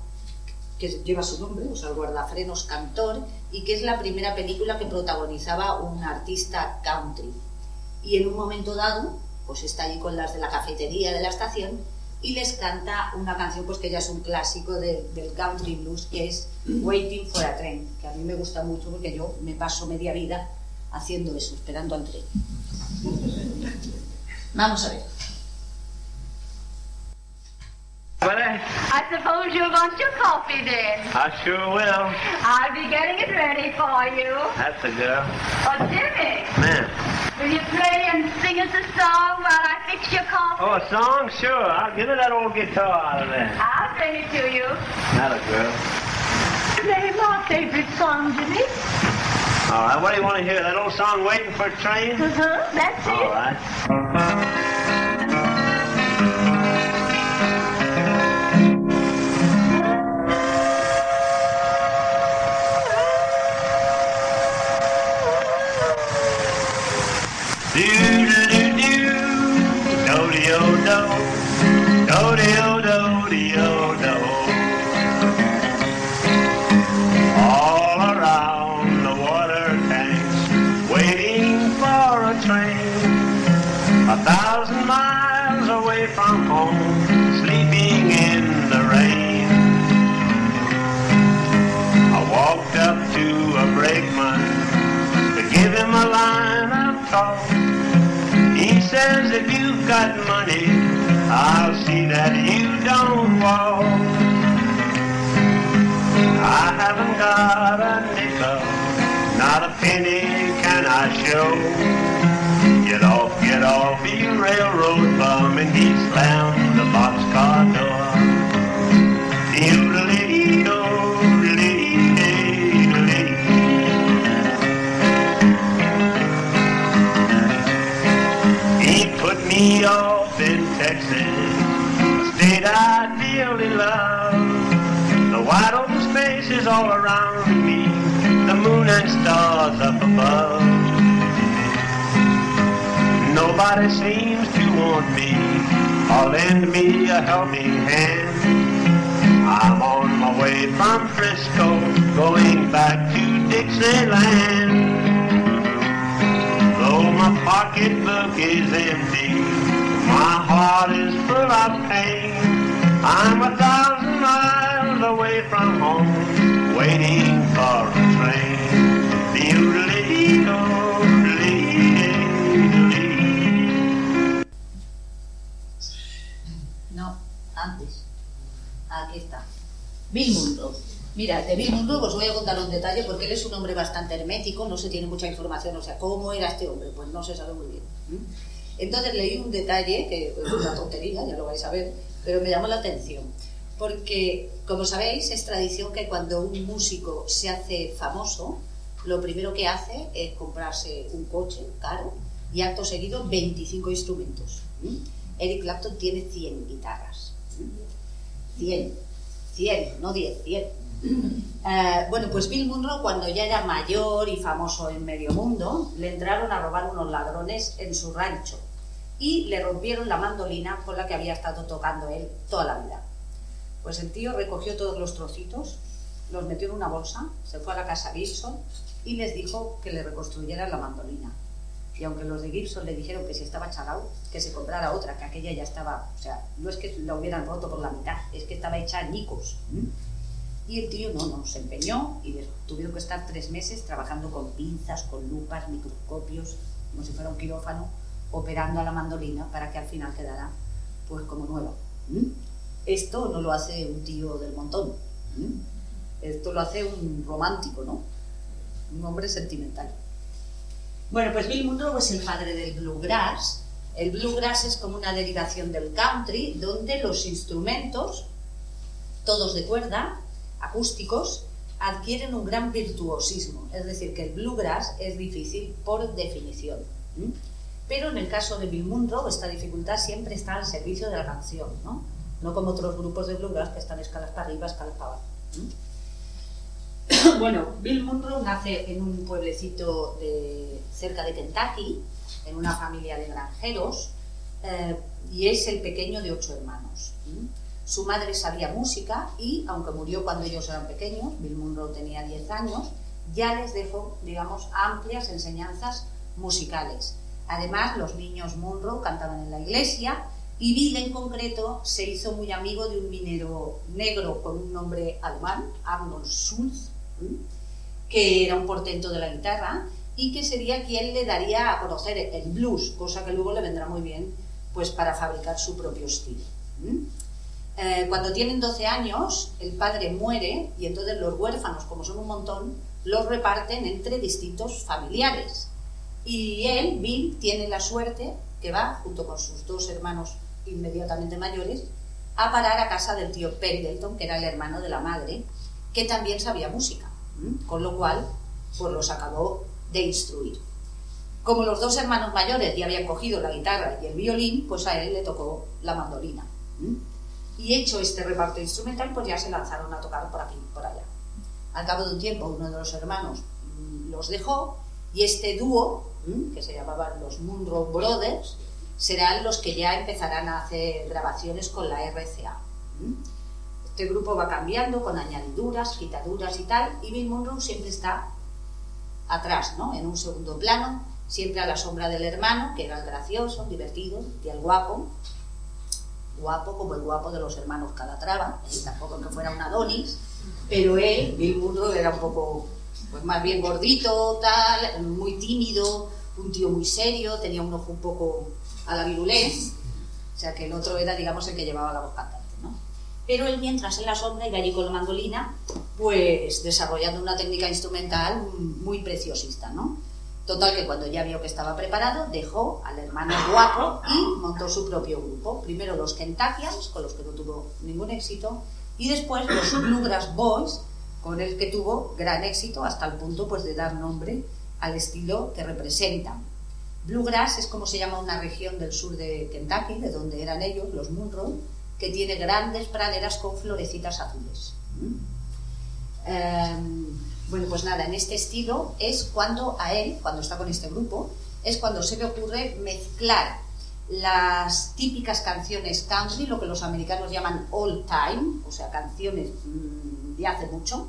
que lleva su nombre, o sea, el guardafrenos cantor, y que es la primera película que protagonizaba un artista country. Y en un momento dado, pues está allí con las de la cafetería de la estación y les canta una canción pues que ya es un clásico de- del country blues, que es Waiting for a Train, que a mí me gusta mucho porque yo me paso media vida haciendo eso, esperando al tren. Vamos a ver. I, suppose you want your coffee then. I sure will. I'll be getting it ready for you. That's a girl. Oh, Jimmy, Man. Will you play and sing us a song while I fix your coffee? Oh, a song? Sure. I'll give her that old guitar out of there. I'll sing it to you. Not a girl. Play my favorite song, Jimmy. All right. What do you want to hear? That old song, Waiting for a Train? Uh-huh, that's All it. right. Says if you've got money, I'll see that you don't walk. I haven't got a nickel, not a penny can I show. Get off, get off, you railroad bum, and he slammed the boxcar door. Off in Texas, a state I dearly love. The wide open space is all around me, the moon and stars up above. Nobody seems to want me or lend me a helping hand. I'm on my way from Frisco, going back to Dixieland. Though my pocketbook is empty, my heart is full of pain. I'm a thousand miles away from home, waiting for a train. No, antes. Aquí está. Bill Munro. Mira, de Bill Munro os voy a contar un detalle porque él es un hombre bastante hermético, no se tiene mucha información, o sea, ¿cómo era este hombre? Pues no se sabe muy bien. ¿m? Entonces leí un detalle, que es una tontería, ya lo vais a ver, pero me llamó la atención. Porque, como sabéis, es tradición que cuando un músico se hace famoso, lo primero que hace es comprarse un coche caro y acto seguido 25 instrumentos. ¿m? Eric Clapton tiene 100 guitarras. ¿m? 100, 100, no 10, 100. Eh, bueno, pues Bill Munro, cuando ya era mayor y famoso en medio mundo, le entraron a robar unos ladrones en su rancho y le rompieron la mandolina con la que había estado tocando él toda la vida. Pues el tío recogió todos los trocitos, los metió en una bolsa, se fue a la casa Gibson y les dijo que le reconstruyeran la mandolina. Y aunque los de Gibson le dijeron que si estaba chalao, que se comprara otra, que aquella ya estaba, o sea, no es que la hubieran roto por la mitad, es que estaba hecha añicos. Y el tío no, no, se empeñó y tuvieron que estar tres meses trabajando con pinzas, con lupas, microscopios, como si fuera un quirófano, operando a la mandolina para que al final quedara pues como nueva. ¿m? Esto no lo hace un tío del montón. ¿m? Esto lo hace un romántico, ¿no? Un hombre sentimental. Bueno, pues Bill Monroe es el padre del bluegrass. El bluegrass es como una derivación del country, donde los instrumentos, todos de cuerda, acústicos, adquieren un gran virtuosismo. Es decir, que el bluegrass es difícil por definición. ¿m? Pero en el caso de Bill Monroe, esta dificultad siempre está al servicio de la canción, ¿no? No como otros grupos de bluegrass que están escalas para arriba, escalas para abajo. Bueno, Bill Munro nace en un pueblecito de, cerca de Kentucky, en una familia de granjeros, eh, y es el pequeño de ocho hermanos. Su madre sabía música y, aunque murió cuando ellos eran pequeños, Bill Munro tenía 10 años, ya les dejó, digamos, amplias enseñanzas musicales. Además, los niños Munro cantaban en la iglesia y Bill en concreto se hizo muy amigo de un minero negro con un nombre alemán, Arnold Schulz, que era un portento de la guitarra y que sería quien le daría a conocer el blues, cosa que luego le vendrá muy bien pues para fabricar su propio estilo. Eh, cuando tienen 12 años, el padre muere y entonces los huérfanos, como son un montón, los reparten entre distintos familiares. Y él, Bill, tiene la suerte que va, junto con sus dos hermanos inmediatamente mayores, a parar a casa del tío Pendleton, que era el hermano de la madre, que también sabía música, con lo cual pues los acabó de instruir. Como los dos hermanos mayores ya habían cogido la guitarra y el violín, pues a él le tocó la mandolina. Y hecho este reparto instrumental, pues ya se lanzaron a tocar por aquí por allá. Al cabo de un tiempo, uno de los hermanos mm, los dejó y este dúo, que se llamaban los Munro Brothers, serán los que ya empezarán a hacer grabaciones con la RCA. Este grupo va cambiando con añadiduras, quitaduras y tal, y Bill Monroe siempre está atrás, ¿no? En un segundo plano, siempre a la sombra del hermano, que era el gracioso, divertido, y el guapo, guapo como el guapo de los hermanos Calatrava, ¿eh? tampoco que fuera un Adonis, pero él, Bill Monroe, era un poco, pues más bien gordito, tal, muy tímido, un tío muy serio, tenía un ojo un poco a la virulés, o sea que el otro era, digamos, el que llevaba la voz cantante, ¿no? Pero él, mientras en la sombra iba allí con la mandolina, pues desarrollando una técnica instrumental muy preciosista, ¿no? Total que cuando ya vio que estaba preparado, dejó al hermano guapo y montó su propio grupo. Primero los Kentuckians, con los que no tuvo ningún éxito, y después los Bluegrass Boys, con el que tuvo gran éxito hasta el punto pues, de dar nombre al estilo que representan. Bluegrass es como se llama una región del sur de Kentucky, de donde eran ellos, los Munro, que tiene grandes praderas con florecitas azules. Em, bueno, pues nada, en este estilo es cuando a él, cuando está con este grupo, es cuando se le ocurre mezclar las típicas canciones country, lo que los americanos llaman old time, o sea, canciones mm, de hace mucho,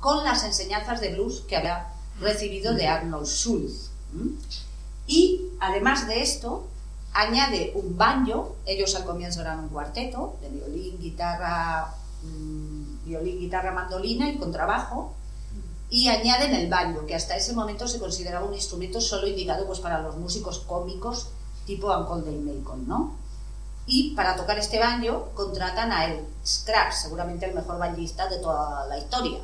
con las enseñanzas de blues que había recibido de Arnold Schulz. Y además de esto, añade un banjo, ellos al comienzo eran un cuarteto, de violín, guitarra, mm, violín, guitarra, mandolina y contrabajo, y añaden el banjo, que hasta ese momento se consideraba un instrumento solo indicado pues, para los músicos cómicos tipo Uncle Dave Macon, ¿no? Y para tocar este banjo contratan a el Scraps, seguramente el mejor banjista de toda la historia,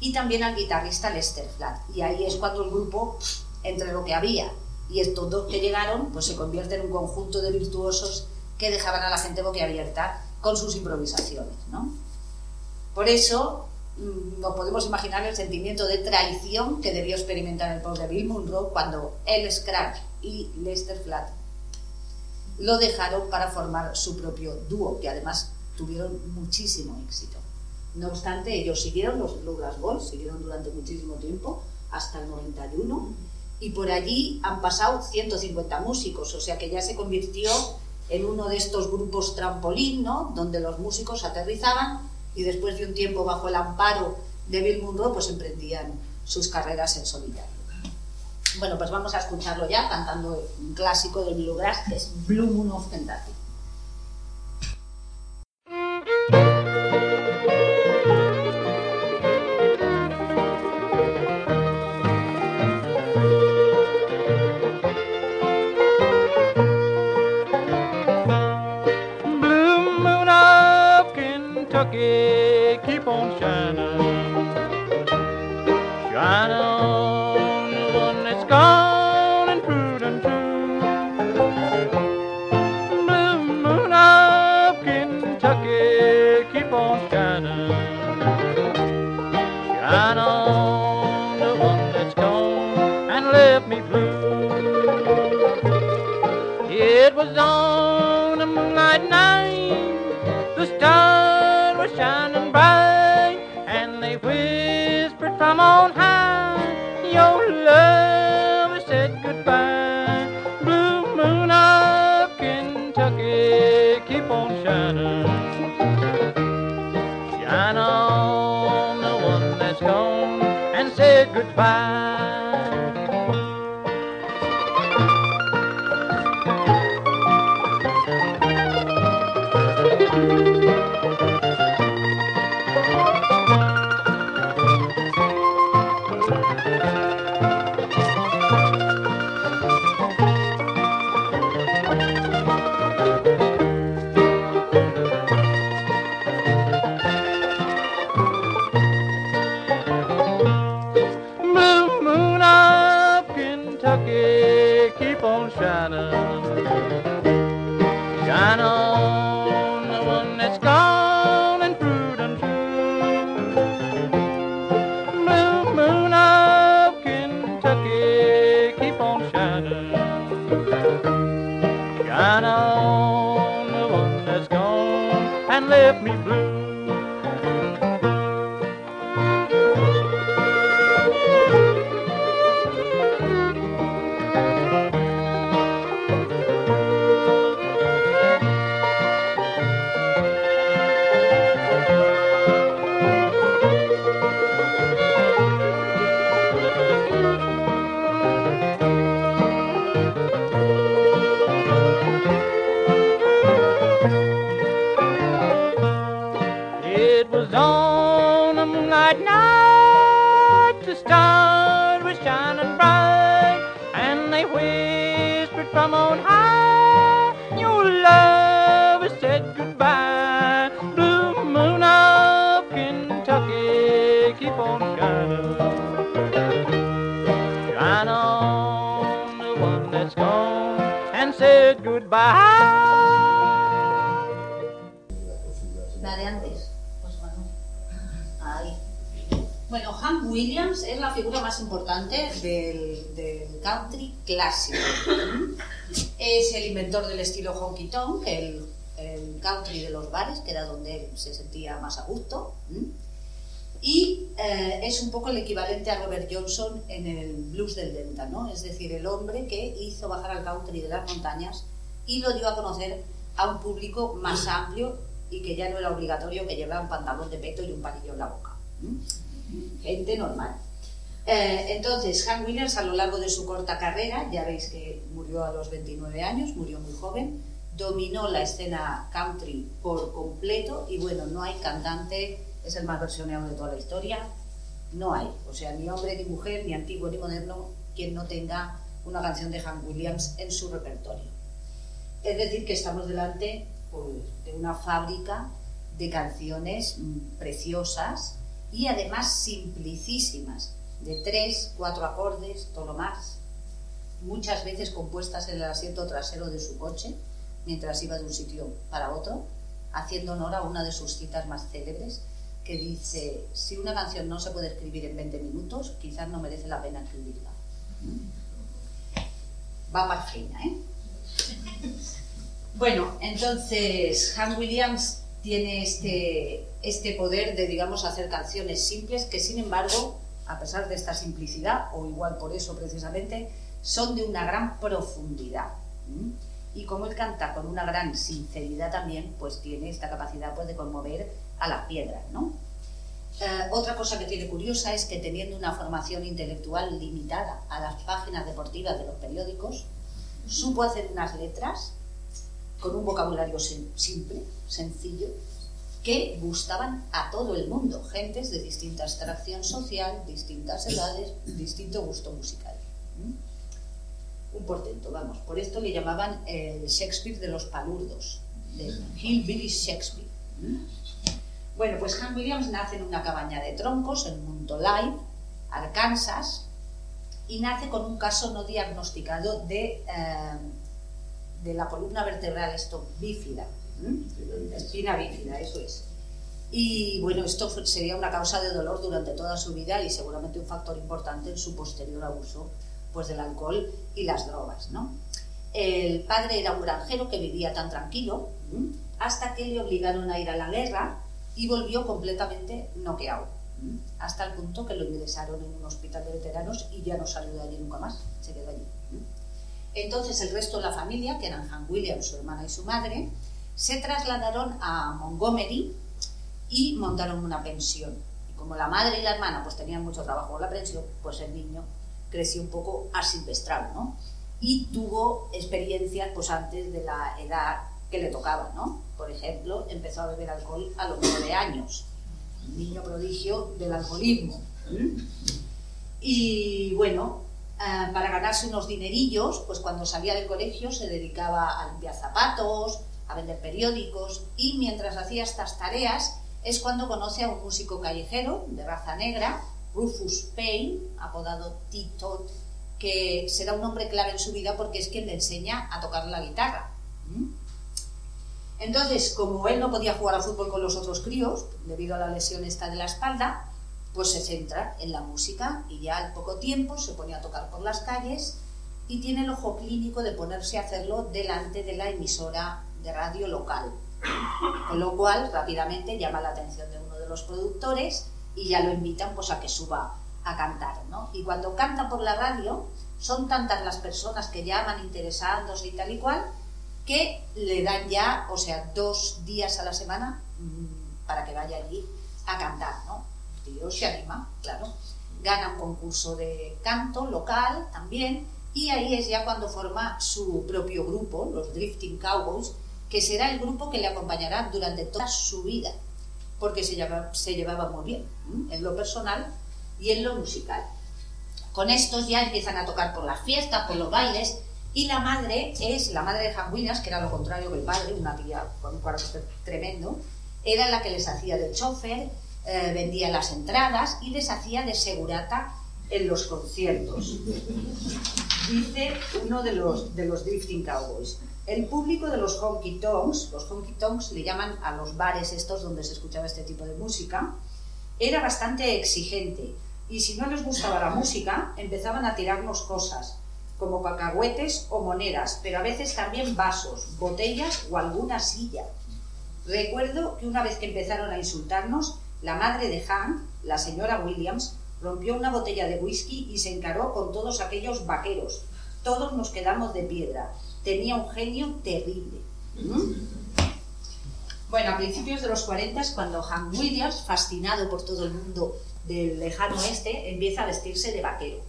y también al guitarrista Lester Flatt. Y ahí es cuando el grupo, entre lo que había y estos dos que llegaron, pues se convierte en un conjunto de virtuosos que dejaban a la gente boquiabierta con sus improvisaciones, ¿no? Por eso mm, nos podemos imaginar el sentimiento de traición que debió experimentar el pobre Bill Monroe cuando el Scratch y Lester Flatt lo dejaron para formar su propio dúo, que además tuvieron muchísimo éxito. No obstante, ellos siguieron, los Bluegrass Boys, siguieron durante muchísimo tiempo, hasta el 91, y por allí han pasado 150 músicos, o sea que ya se convirtió en uno de estos grupos trampolín, ¿no? Donde los músicos aterrizaban y después de un tiempo bajo el amparo de Bill Monroe, pues emprendían sus carreras en solitario. Bueno, pues vamos a escucharlo ya cantando un clásico del bluegrass que es Blue Moon of Kentucky. Se sentía más a gusto. Y eh, es un poco el equivalente a Robert Johnson en el blues del Delta, ¿no? Es decir, el hombre que hizo bajar al country de las montañas y lo dio a conocer a un público más amplio y que ya no era obligatorio que llevara un pantalón de peto y un palillo en la boca. Gente normal. Eh, entonces, Hank Williams a lo largo de su corta carrera, ya veis que murió a los 29 años, murió muy joven, dominó la escena country por completo y bueno, no hay cantante, es el más versioneado de toda la historia, no hay, o sea, ni hombre ni mujer, ni antiguo ni moderno, quien no tenga una canción de Hank Williams en su repertorio. Es decir, que estamos delante pues, de una fábrica de canciones mm, preciosas y además simplicísimas, de tres, cuatro acordes, todo lo más, muchas veces compuestas en el asiento trasero de su coche, mientras iba de un sitio para otro, haciendo honor a una de sus citas más célebres, que dice, si una canción no se puede escribir en 20 minutos, quizás no merece la pena escribirla. Va para feina, ¿eh? Bueno, entonces Hank Williams tiene este, este poder de, digamos, hacer canciones simples que, sin embargo, a pesar de esta simplicidad, o igual por eso precisamente, son de una gran profundidad. ¿m? Y como él canta con una gran sinceridad también, pues tiene esta capacidad pues, de conmover a las piedras, ¿no? Eh, otra cosa que tiene curiosa es que teniendo una formación intelectual limitada a las páginas deportivas de los periódicos, supo hacer unas letras con un vocabulario sim- simple, sencillo, que gustaban a todo el mundo, gentes de distinta extracción social, distintas edades, distinto gusto musical. Un portento, vamos. Por esto le llamaban el Shakespeare de los palurdos, de Hillbilly Shakespeare. Bueno, pues Hank Williams nace en una cabaña de troncos en Montolive, Arkansas, y nace con un caso no diagnosticado de, eh, de la columna vertebral esto bífida, espina bífida, eso es. Y bueno, esto sería una causa de dolor durante toda su vida y seguramente un factor importante en su posterior abuso pues, del alcohol y las drogas. ¿no? El padre era un granjero que vivía tan tranquilo hasta que le obligaron a ir a la guerra y volvió completamente noqueado, hasta el punto que lo ingresaron en un hospital de veteranos y ya no salió de allí nunca más, se quedó allí. Entonces el resto de la familia, que eran Hank Williams, su hermana y su madre, se trasladaron a Montgomery y montaron una pensión. Y como la madre y la hermana pues tenían mucho trabajo con la pensión, pues el niño creció un poco asilvestrado, ¿no? Y tuvo experiencias pues antes de la edad que le tocaba, ¿no? Por ejemplo, empezó a beber alcohol a los nueve años, niño prodigio del alcoholismo. Y bueno, ah, para ganarse unos dinerillos, pues cuando salía del colegio se dedicaba a limpiar zapatos, a vender periódicos y mientras hacía estas tareas es cuando conoce a un músico callejero de raza negra, Rufus Payne, apodado T-Tot, que será un hombre clave en su vida porque es quien le enseña a tocar la guitarra. ¿Mm? Entonces, como él no podía jugar al fútbol con los otros críos, debido a la lesión esta de la espalda, pues se centra en la música y ya al poco tiempo se pone a tocar por las calles y tiene el ojo clínico de ponerse a hacerlo delante de la emisora de radio local. Con lo cual, rápidamente llama la atención de uno de los productores y ya lo invitan pues a que suba a cantar, ¿no? Y cuando canta por la radio, son tantas las personas que llaman interesándose y tal y cual, que le dan ya, o sea, dos días a la semana mm, para que vaya allí a cantar, ¿no? El tío se anima, claro. Gana un concurso de canto local también, y ahí es ya cuando forma su propio grupo, los Drifting Cowboys, que será el grupo que le acompañará durante toda su vida, porque se llevaba, se llevaba muy bien, en lo personal y en lo musical. Con estos ya empiezan a tocar por las fiestas, por los bailes, y la madre es, la madre de Hank Williams, que era lo contrario que el padre, una tía con un carácter tremendo, era la que les hacía de chofer, eh, vendía las entradas y les hacía de segurata en los conciertos. Dice uno de los, de los Drifting Cowboys. El público de los honky tonks, los honky tonks le llaman a los bares estos donde se escuchaba este tipo de música, era bastante exigente y si no les gustaba la música empezaban a tirarnos cosas como cacahuetes o monedas, pero a veces también vasos, botellas o alguna silla. Recuerdo que una vez que empezaron a insultarnos, la madre de Hank, la señora Williams, rompió una botella de whisky y se encaró con todos aquellos vaqueros. Todos nos quedamos de piedra. Tenía un genio terrible. Bueno, a principios de los 40, cuando Hank Williams, fascinado por todo el mundo del lejano oeste, empieza a vestirse de vaquero,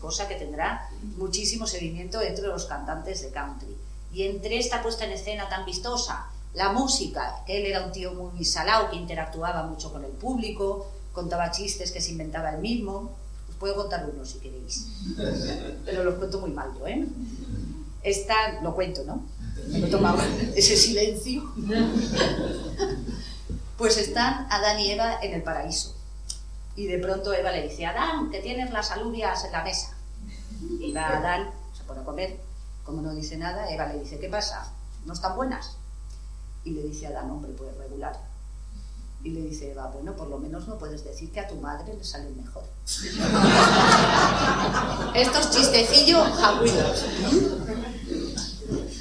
cosa que tendrá muchísimo seguimiento entre los cantantes de country. Y entre esta puesta en escena tan vistosa, la música, que él era un tío muy salado, que interactuaba mucho con el público, contaba chistes que se inventaba él mismo. Os puedo contar uno si queréis, pero los cuento muy mal yo, ¿eh? Esta, lo cuento, ¿no? Me lo tomaba ese silencio. Pues están Adán y Eva en el paraíso. Y de pronto Eva le dice, Adán, que tienes las alubias en la mesa. Y va Adán, se pone a comer. Como no dice nada, Eva le dice, ¿qué pasa? ¿No están buenas? Y le dice Adán, hombre, pues regular. Y le dice Eva, bueno, por lo menos no puedes decir que a tu madre le salen mejor. Estos chistecillos jagüidos.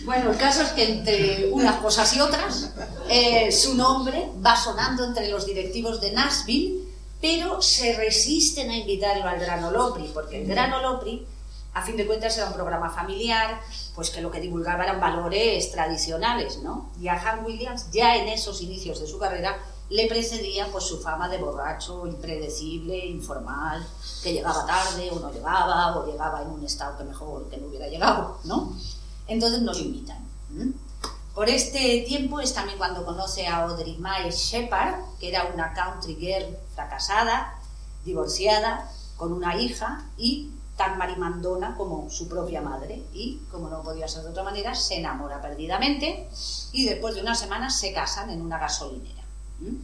Bueno, el caso es que entre unas cosas y otras, eh, su nombre va sonando entre los directivos de Nashville, pero se resisten a invitarlo al Gran Ole Opry, porque el Gran Ole Opry, a fin de cuentas, era un programa familiar, pues que lo que divulgaba eran valores tradicionales, ¿no? Y a Han Williams, ya en esos inicios de su carrera, le precedía pues su fama de borracho, impredecible, informal, que llegaba tarde o no llegaba, o llegaba en un estado que mejor que no hubiera llegado, ¿no? Entonces nos invitan. ¿m? Por este tiempo es también cuando conoce a Audrey Mae Shepard, que era una country girl fracasada, divorciada, con una hija y tan marimandona como su propia madre. Y, como no podía ser de otra manera, se enamora perdidamente y después de unas semanas se casan en una gasolinera. ¿M?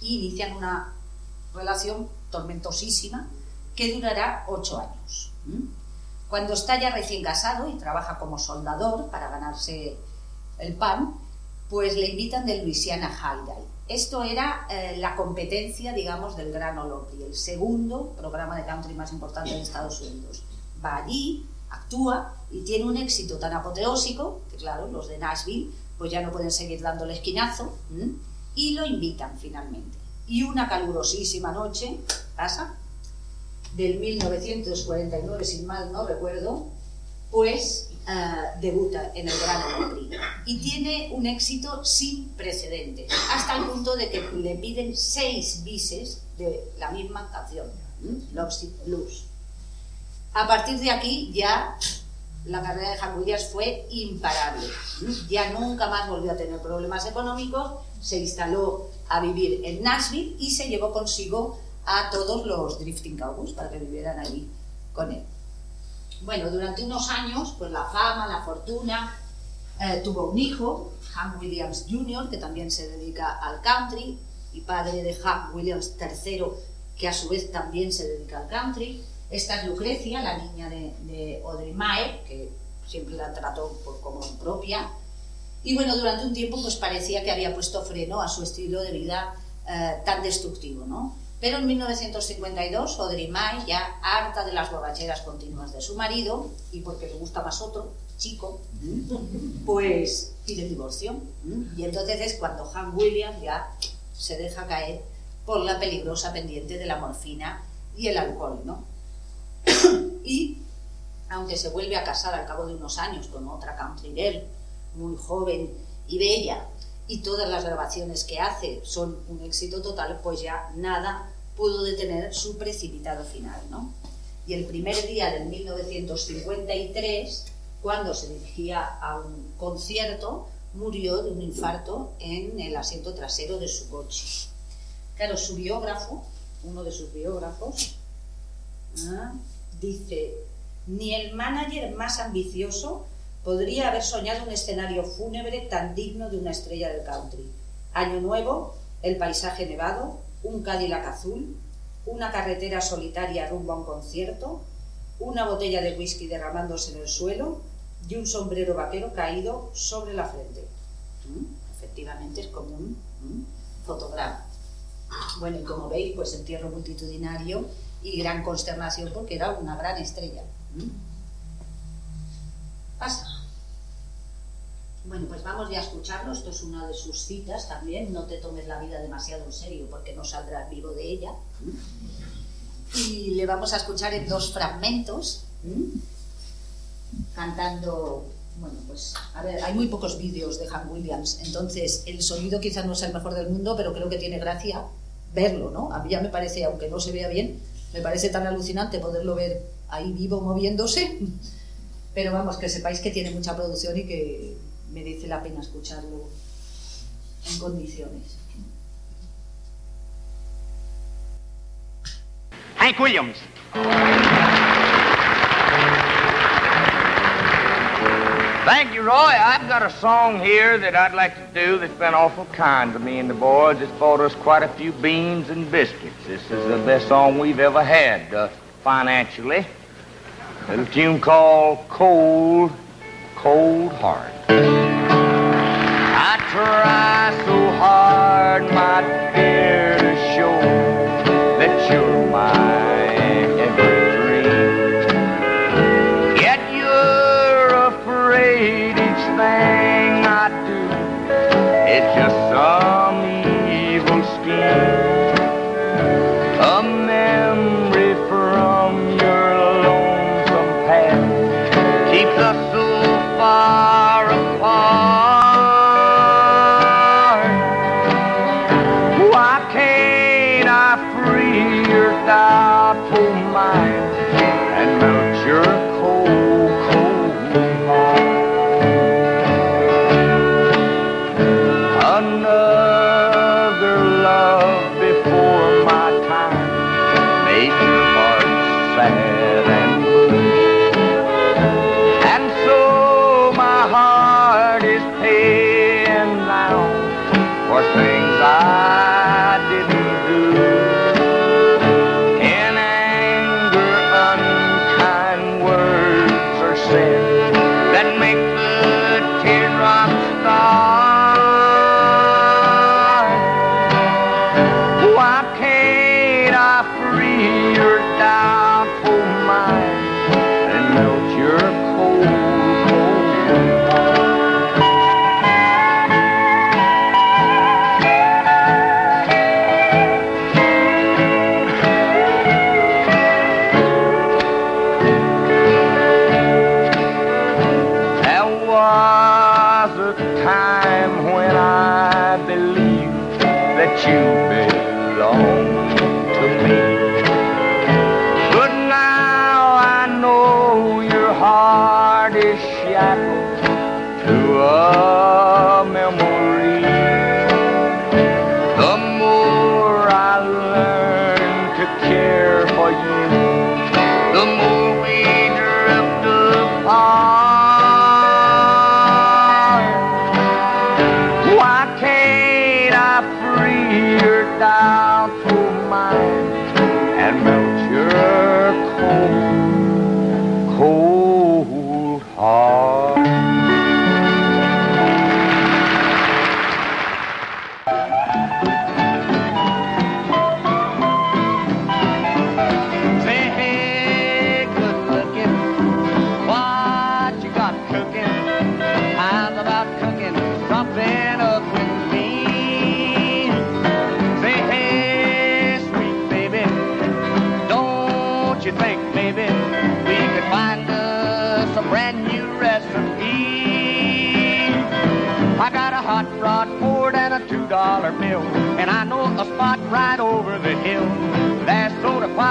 Y inician una relación tormentosísima que durará ocho años. ¿m? Cuando está ya recién casado y trabaja como soldador para ganarse el pan, pues le invitan del Louisiana High Esto era eh, la competencia, digamos, del Gran Ole el segundo programa de country más importante de Estados Unidos. Va allí, actúa y tiene un éxito tan apoteósico que, claro, los de Nashville pues ya no pueden seguir dándole esquinazo ¿m? Y lo invitan finalmente. Y una calurosísima noche pasa del 1949, si mal no recuerdo, pues uh, debuta en el Gran Opry y tiene un éxito sin precedentes, hasta el punto de que le piden seis bises de la misma canción, Lovesick Blues. A partir de aquí ya la carrera de Williams fue imparable. Ya nunca más volvió a tener problemas económicos, se instaló a vivir en Nashville y se llevó consigo a todos los Drifting Cowboys para que vivieran allí con él. Bueno, durante unos años, pues la fama, la fortuna, eh, tuvo un hijo, Hank Williams Jr., que también se dedica al country, y padre de Hank Williams III, que a su vez también se dedica al country. Esta es Lucrecia, la niña de, de Audrey Mae, que siempre la trató por, como propia. Y bueno, durante un tiempo pues parecía que había puesto freno a su estilo de vida eh, tan destructivo, ¿no? Pero en 1952, Audrey Mae, ya harta de las borracheras continuas de su marido, y porque le gusta más otro, chico, pues pide divorcio. Y entonces es cuando Hank Williams ya se deja caer por la peligrosa pendiente de la morfina y el alcohol, ¿no? y aunque se vuelve a casar al cabo de unos años con otra country girl, muy joven y bella, y todas las grabaciones que hace son un éxito total, pues ya nada pudo detener su precipitado final, ¿no? Y el primer día del 1953, cuando se dirigía a un concierto, murió de un infarto en el asiento trasero de su coche. Claro, su biógrafo, uno de sus biógrafos, ¿ah? dice, ni el manager más ambicioso podría haber soñado un escenario fúnebre tan digno de una estrella del country. Año nuevo, el paisaje nevado, un Cadillac azul, una carretera solitaria rumbo a un concierto, una botella de whisky derramándose en el suelo y un sombrero vaquero caído sobre la frente. ¿Mm? Efectivamente es como un ¿Mm? fotograma. Bueno, y como veis, pues entierro multitudinario y gran consternación porque era una gran estrella. ¿Mm? Pasa. Bueno, pues vamos ya a escucharlo. Esto es una de sus citas también. No te tomes la vida demasiado en serio porque no saldrás vivo de ella. Y le vamos a escuchar en dos fragmentos, cantando. Bueno, pues a ver, hay muy pocos vídeos de Han Williams, entonces el sonido quizás no sea el mejor del mundo, pero creo que tiene gracia verlo, ¿no? A mí ya me parece, aunque no se vea bien, me parece tan alucinante poderlo ver ahí vivo moviéndose. Pero vamos, que sepáis que tiene mucha producción y que merece la pena escucharlo en condiciones. Hank Williams. Thank you, Roy. I've got a song here that I'd like to do that's been awful kind to me and the boys. It's bought us quite a few beans and biscuits. This is the best song we've ever had uh, financially. A little tune called Cold, Cold Heart. Try so hard, my dear,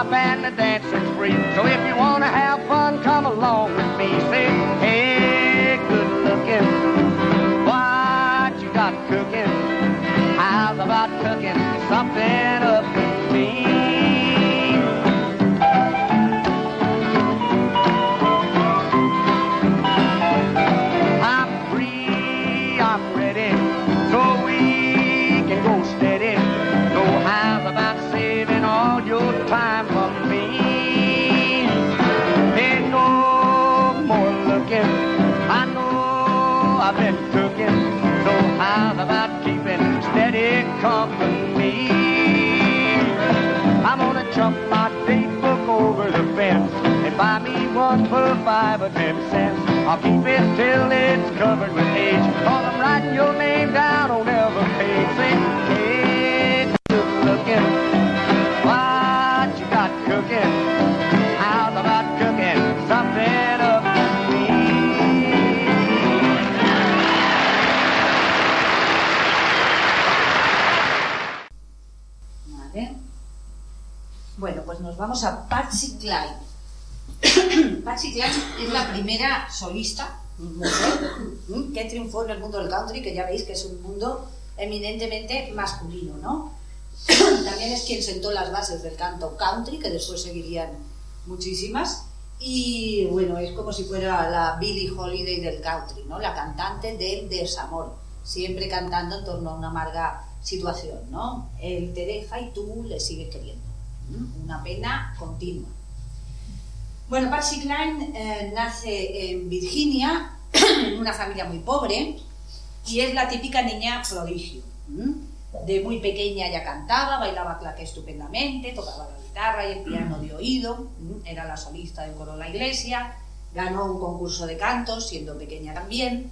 soda and the dancing's free. So if you wanna have fun, come along with me. Say, hey, good looking, what you got cooking? How's about cooking something one for five or ten cents. I'll keep it till it's covered with age. Cause I'm writing your name down on every page. Say, hey, good looking. What you got cooking? How's about cooking something up? Vale. Bueno, pues nos vamos a Patsy Cline. Primera solista mujer ¿m? que triunfó en el mundo del country, que ya veis que es un mundo eminentemente masculino, ¿no? También es quien sentó las bases del canto country, que después seguirían muchísimas. Y bueno, es como si fuera la Billie Holiday del country, ¿no? La cantante del desamor, siempre cantando en torno a una amarga situación, ¿no? Él te deja y tú le sigues queriendo. ¿m? Una pena continua. Bueno, Patsy Cline eh, nace en Virginia, en una familia muy pobre, y es la típica niña prodigio. De muy pequeña ya cantaba, bailaba claqué estupendamente, tocaba la guitarra y el piano de oído, era la solista del coro de la iglesia, ganó un concurso de canto, siendo pequeña también,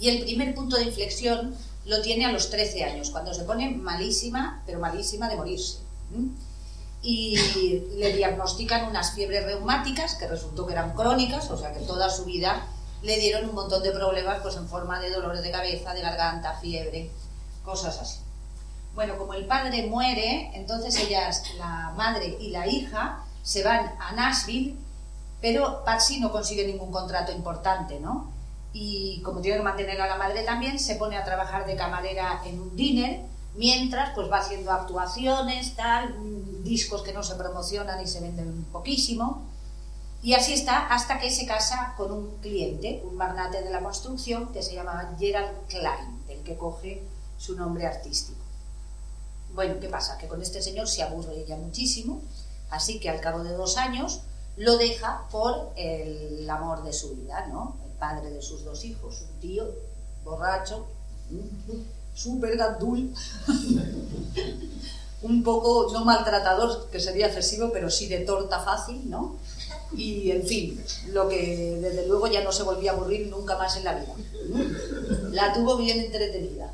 y el primer punto de inflexión lo tiene a los 13 años, cuando se pone malísima, pero malísima de morirse. Y le diagnostican unas fiebres reumáticas que resultó que eran crónicas, o sea que toda su vida le dieron un montón de problemas pues en forma de dolores de cabeza, de garganta, fiebre, cosas así. Bueno, como el padre muere, entonces ellas, la madre y la hija, se van a Nashville, pero Patsy no consigue ningún contrato importante, ¿no? Y como tiene que mantener a la madre también, se pone a trabajar de camarera en un diner, mientras pues va haciendo actuaciones, tal, discos que no se promocionan y se venden poquísimo. Y así está hasta que se casa con un cliente, un magnate de la construcción que se llama Gerald Klein, del que coge su nombre artístico. Bueno, ¿qué pasa? Que con este señor se aburre ella muchísimo, así que al cabo de dos años lo deja por el amor de su vida, ¿no? El padre de sus dos hijos, un tío borracho, súper gandul, un poco no maltratador, que sería excesivo, pero sí de torta fácil, ¿no? Y en fin, lo que desde luego ya no se volvía a aburrir nunca más en la vida. La tuvo bien entretenida.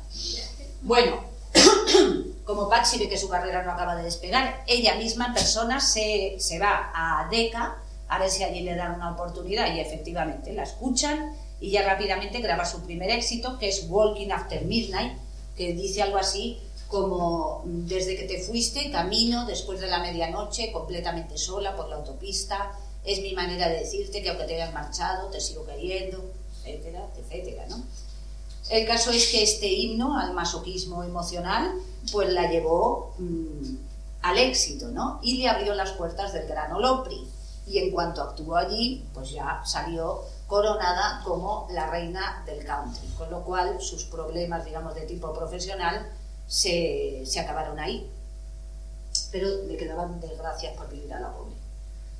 Bueno, como Patsy ve que su carrera no acaba de despegar, ella misma persona se, se va a Decca a ver si allí le dan una oportunidad y efectivamente la escuchan y ya rápidamente graba su primer éxito que es Walking After Midnight, que dice algo así como desde que te fuiste, camino después de la medianoche completamente sola por la autopista, es mi manera de decirte que aunque te hayas marchado, te sigo queriendo, etcétera, etcétera, ¿no? El caso es que este himno al masoquismo emocional, pues la llevó mmm, al éxito, ¿no? Y le abrió las puertas del Gran Ole Opry. Y en cuanto actuó allí, pues ya salió coronada como la reina del country, con lo cual sus problemas, digamos, de tipo profesional se, se acabaron ahí. Pero le quedaban desgracias por vivir a la pobre.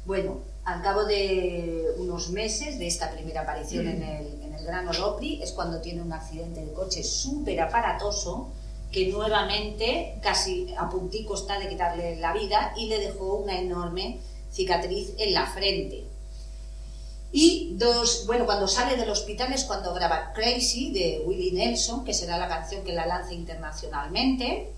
Bueno, al cabo de unos meses de esta primera aparición en el, en el Gran Ole Opry es cuando tiene un accidente de coche súper aparatoso que nuevamente casi a puntico está de quitarle la vida y le dejó una enorme cicatriz en la frente. Y dos, bueno, cuando sale del hospital es cuando graba Crazy de Willie Nelson, que será la canción que la lanza internacionalmente.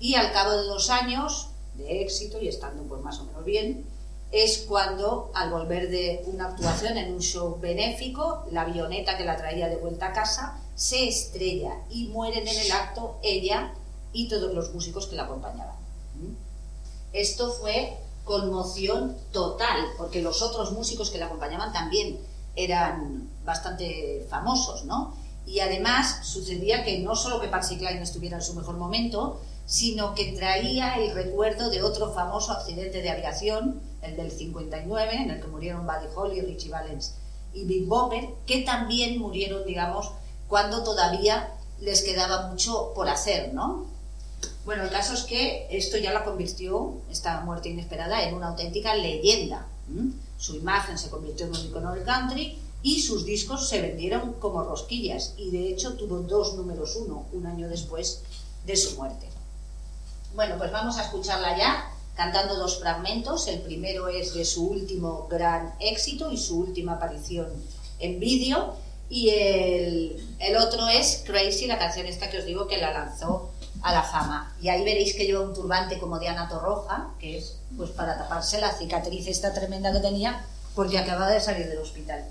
Y al cabo de dos años de éxito y estando pues más o menos bien, es cuando al volver de una actuación en un show benéfico, la avioneta que la traía de vuelta a casa se estrella y mueren en el acto ella y todos los músicos que la acompañaban. Esto fue conmoción total, porque los otros músicos que la acompañaban también eran bastante famosos, ¿no? Y además sucedía que no solo que Patsy Cline estuviera en su mejor momento, sino que traía el recuerdo de otro famoso accidente de aviación, el del 59, en el que murieron Buddy Holly, Richie Valens y Big Bopper, que también murieron, digamos, cuando todavía les quedaba mucho por hacer, ¿no? Bueno, el caso es que esto ya la convirtió, esta muerte inesperada, en una auténtica leyenda. Su imagen se convirtió en un icono del country y sus discos se vendieron como rosquillas y de hecho tuvo dos números uno un año después de su muerte. Bueno, pues vamos a escucharla ya cantando dos fragmentos. El primero es de su último gran éxito y su última aparición en vídeo y el, el otro es Crazy, la canción esta que os digo que la lanzó a la fama. Y ahí veréis que lleva un turbante como de Ana Torroja, que es pues para taparse la cicatriz esta tremenda que tenía, porque acababa de salir del hospital.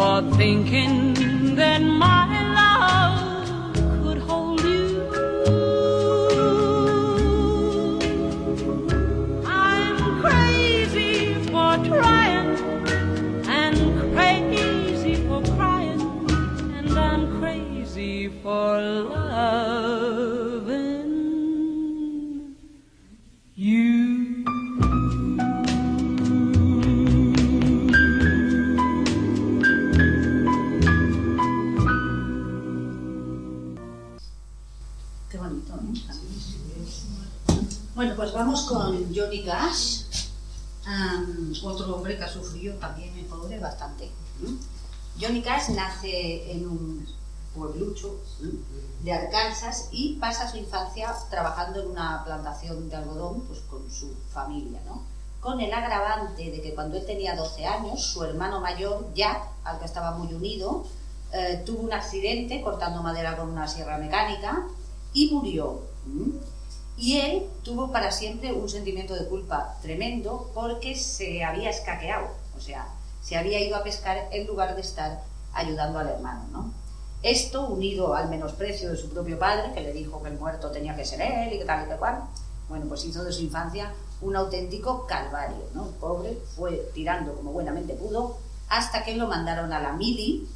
for thinking that my life Bueno, pues vamos con Johnny Cash, otro hombre que ha sufrido también, el pobre, bastante. Johnny Cash nace en un pueblucho de Arkansas y pasa su infancia trabajando en una plantación de algodón pues, con su familia, ¿no? Con el agravante de que cuando él tenía 12 años, su hermano mayor, Jack, al que estaba muy unido, eh, tuvo un accidente cortando madera con una sierra mecánica y murió. Y él tuvo para siempre un sentimiento de culpa tremendo porque se había escaqueado, o sea, se había ido a pescar en lugar de estar ayudando al hermano, ¿no? Esto, unido al menosprecio de su propio padre, que le dijo que el muerto tenía que ser él y que tal y que cual, bueno, pues hizo de su infancia un auténtico calvario, ¿no? El pobre fue tirando como buenamente pudo hasta que lo mandaron a la mili,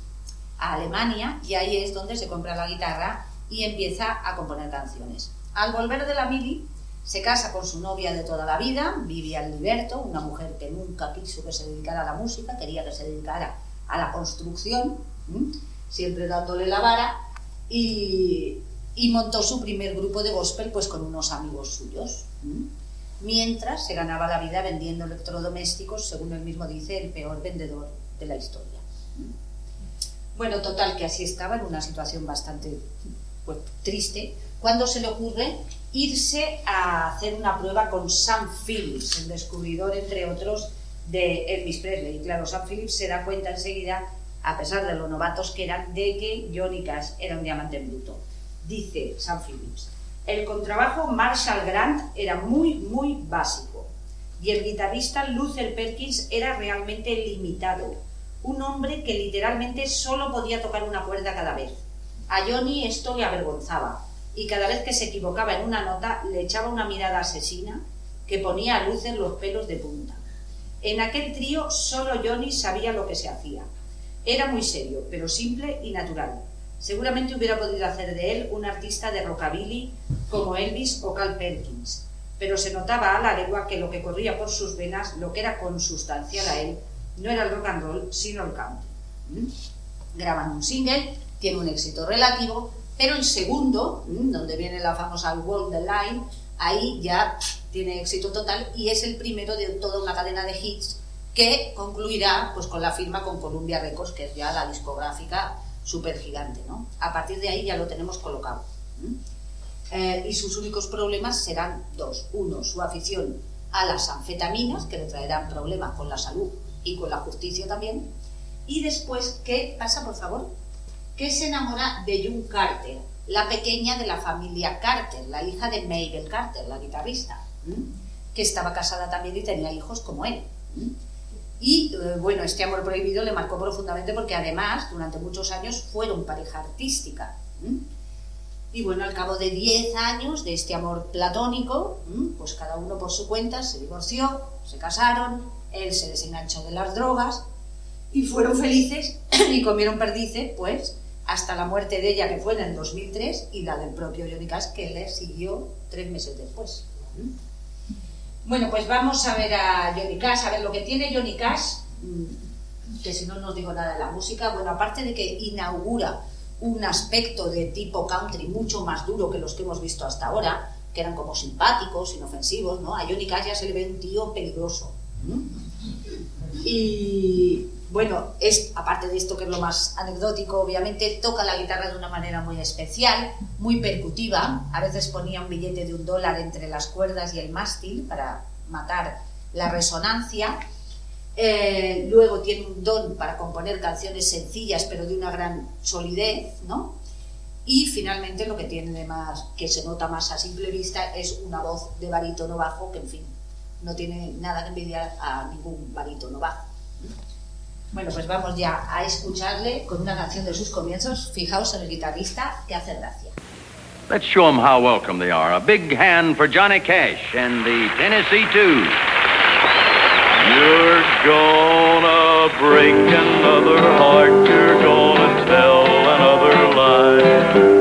a Alemania, y ahí es donde se compra la guitarra y empieza a componer canciones. Al volver de la mili, se casa con su novia de toda la vida, Vivian Liberto, una mujer que nunca quiso que se dedicara a la música, quería que se dedicara a la construcción, siempre dándole la vara, y, montó su primer grupo de gospel pues con unos amigos suyos. Mientras se ganaba la vida vendiendo electrodomésticos, según él mismo dice, el peor vendedor de la historia. Bueno, total, que así estaba en una situación bastante pues, triste, cuando se le ocurre irse a hacer una prueba con Sam Phillips, el descubridor, entre otros, de Elvis Presley. Y claro, Sam Phillips se da cuenta enseguida, a pesar de lo novatos que eran, de que Johnny Cash era un diamante en bruto. Dice Sam Phillips, el contrabajo Marshall Grant era muy, muy básico. Y el guitarrista Luther Perkins era realmente limitado. Un hombre que literalmente solo podía tocar una cuerda cada vez. A Johnny esto le avergonzaba y cada vez que se equivocaba en una nota le echaba una mirada asesina que ponía a Luther los pelos de punta. En aquel trío solo Johnny sabía lo que se hacía. Era muy serio, pero simple y natural. Seguramente hubiera podido hacer de él un artista de rockabilly como Elvis o Cal Perkins, pero se notaba a la legua que lo que corría por sus venas, lo que era consustancial a él, no era el rock and roll, sino el country. ¿Mm? Graban un single, tiene un éxito relativo, pero el segundo, ¿m? donde viene la famosa World the Line, ahí ya tiene éxito total y es el primero de toda una cadena de hits que concluirá pues con la firma con Columbia Records, que es ya la discográfica súper gigante, ¿no? A partir de ahí ya lo tenemos colocado. Eh, y sus únicos problemas serán dos. Uno, su afición a las anfetaminas, que le traerán problemas con la salud y con la justicia también. Y después, ¿qué pasa, por favor? Que se enamora de June Carter, la pequeña de la familia Carter, la hija de Mabel Carter, la guitarrista, que estaba casada también y tenía hijos como él. Y eh, bueno, este amor prohibido le marcó profundamente porque además durante muchos años fueron pareja artística. Y bueno, al cabo de 10 años de este amor platónico, pues cada uno por su cuenta se divorció, se casaron, él se desenganchó de las drogas y fueron felices y comieron perdices, pues, hasta la muerte de ella que fue en el 2003 y la del propio Johnny Cash que le siguió tres meses después. Bueno, pues vamos a ver a Johnny Cash, a ver lo que tiene Johnny Cash, mm, que si no no os digo nada de la música, bueno, aparte de que inaugura un aspecto de tipo country mucho más duro que los que hemos visto hasta ahora, que eran como simpáticos, inofensivos, ¿no? A Johnny Cash ya se le ve un tío peligroso. Y bueno, es aparte de esto que es lo más anecdótico, obviamente toca la guitarra de una manera muy especial, muy percutiva. A veces ponía un billete de un dólar entre las cuerdas y el mástil para matar la resonancia. Eh, luego tiene un don para componer canciones sencillas pero de una gran solidez, ¿no? Y finalmente lo que tiene de más, que se nota más a simple vista, es una voz de barítono bajo que, en fin, no tiene nada que envidiar a ningún barítono bajo. Bueno, pues vamos ya a escucharle con una canción de sus comienzos. Fijaos en el guitarrista que hace gracia. Let's show them how welcome they are. A big hand for Johnny Cash and the Tennessee Two. You're gonna break another heart. You're gonna tell another lie.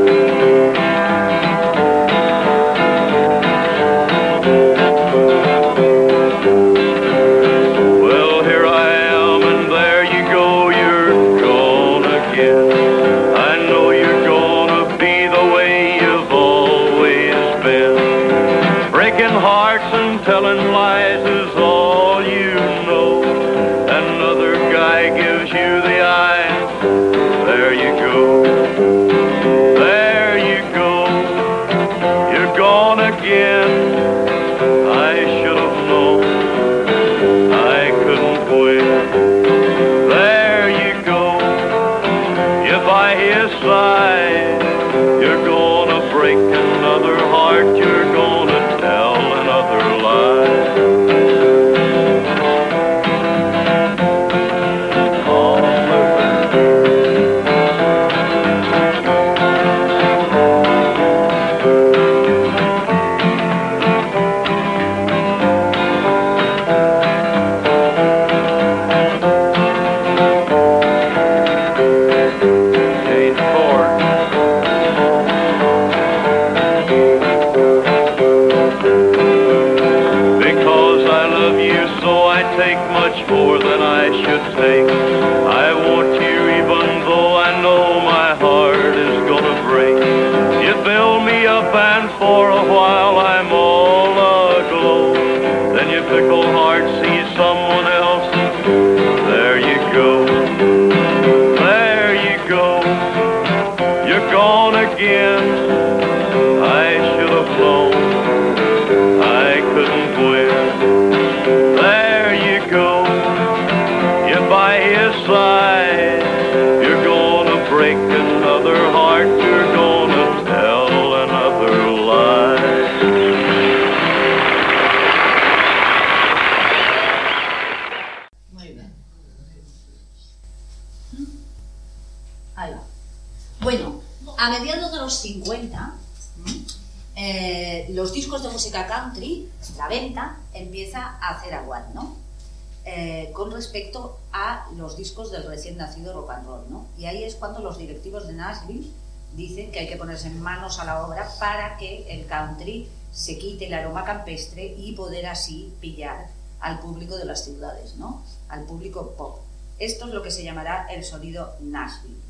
Respecto a los discos del recién nacido rock and roll, ¿no? Y ahí es cuando los directivos de Nashville dicen que hay que ponerse manos a la obra para que el country se quite el aroma campestre y poder así pillar al público de las ciudades, ¿no? Al público pop. Esto es lo que se llamará el sonido Nashville.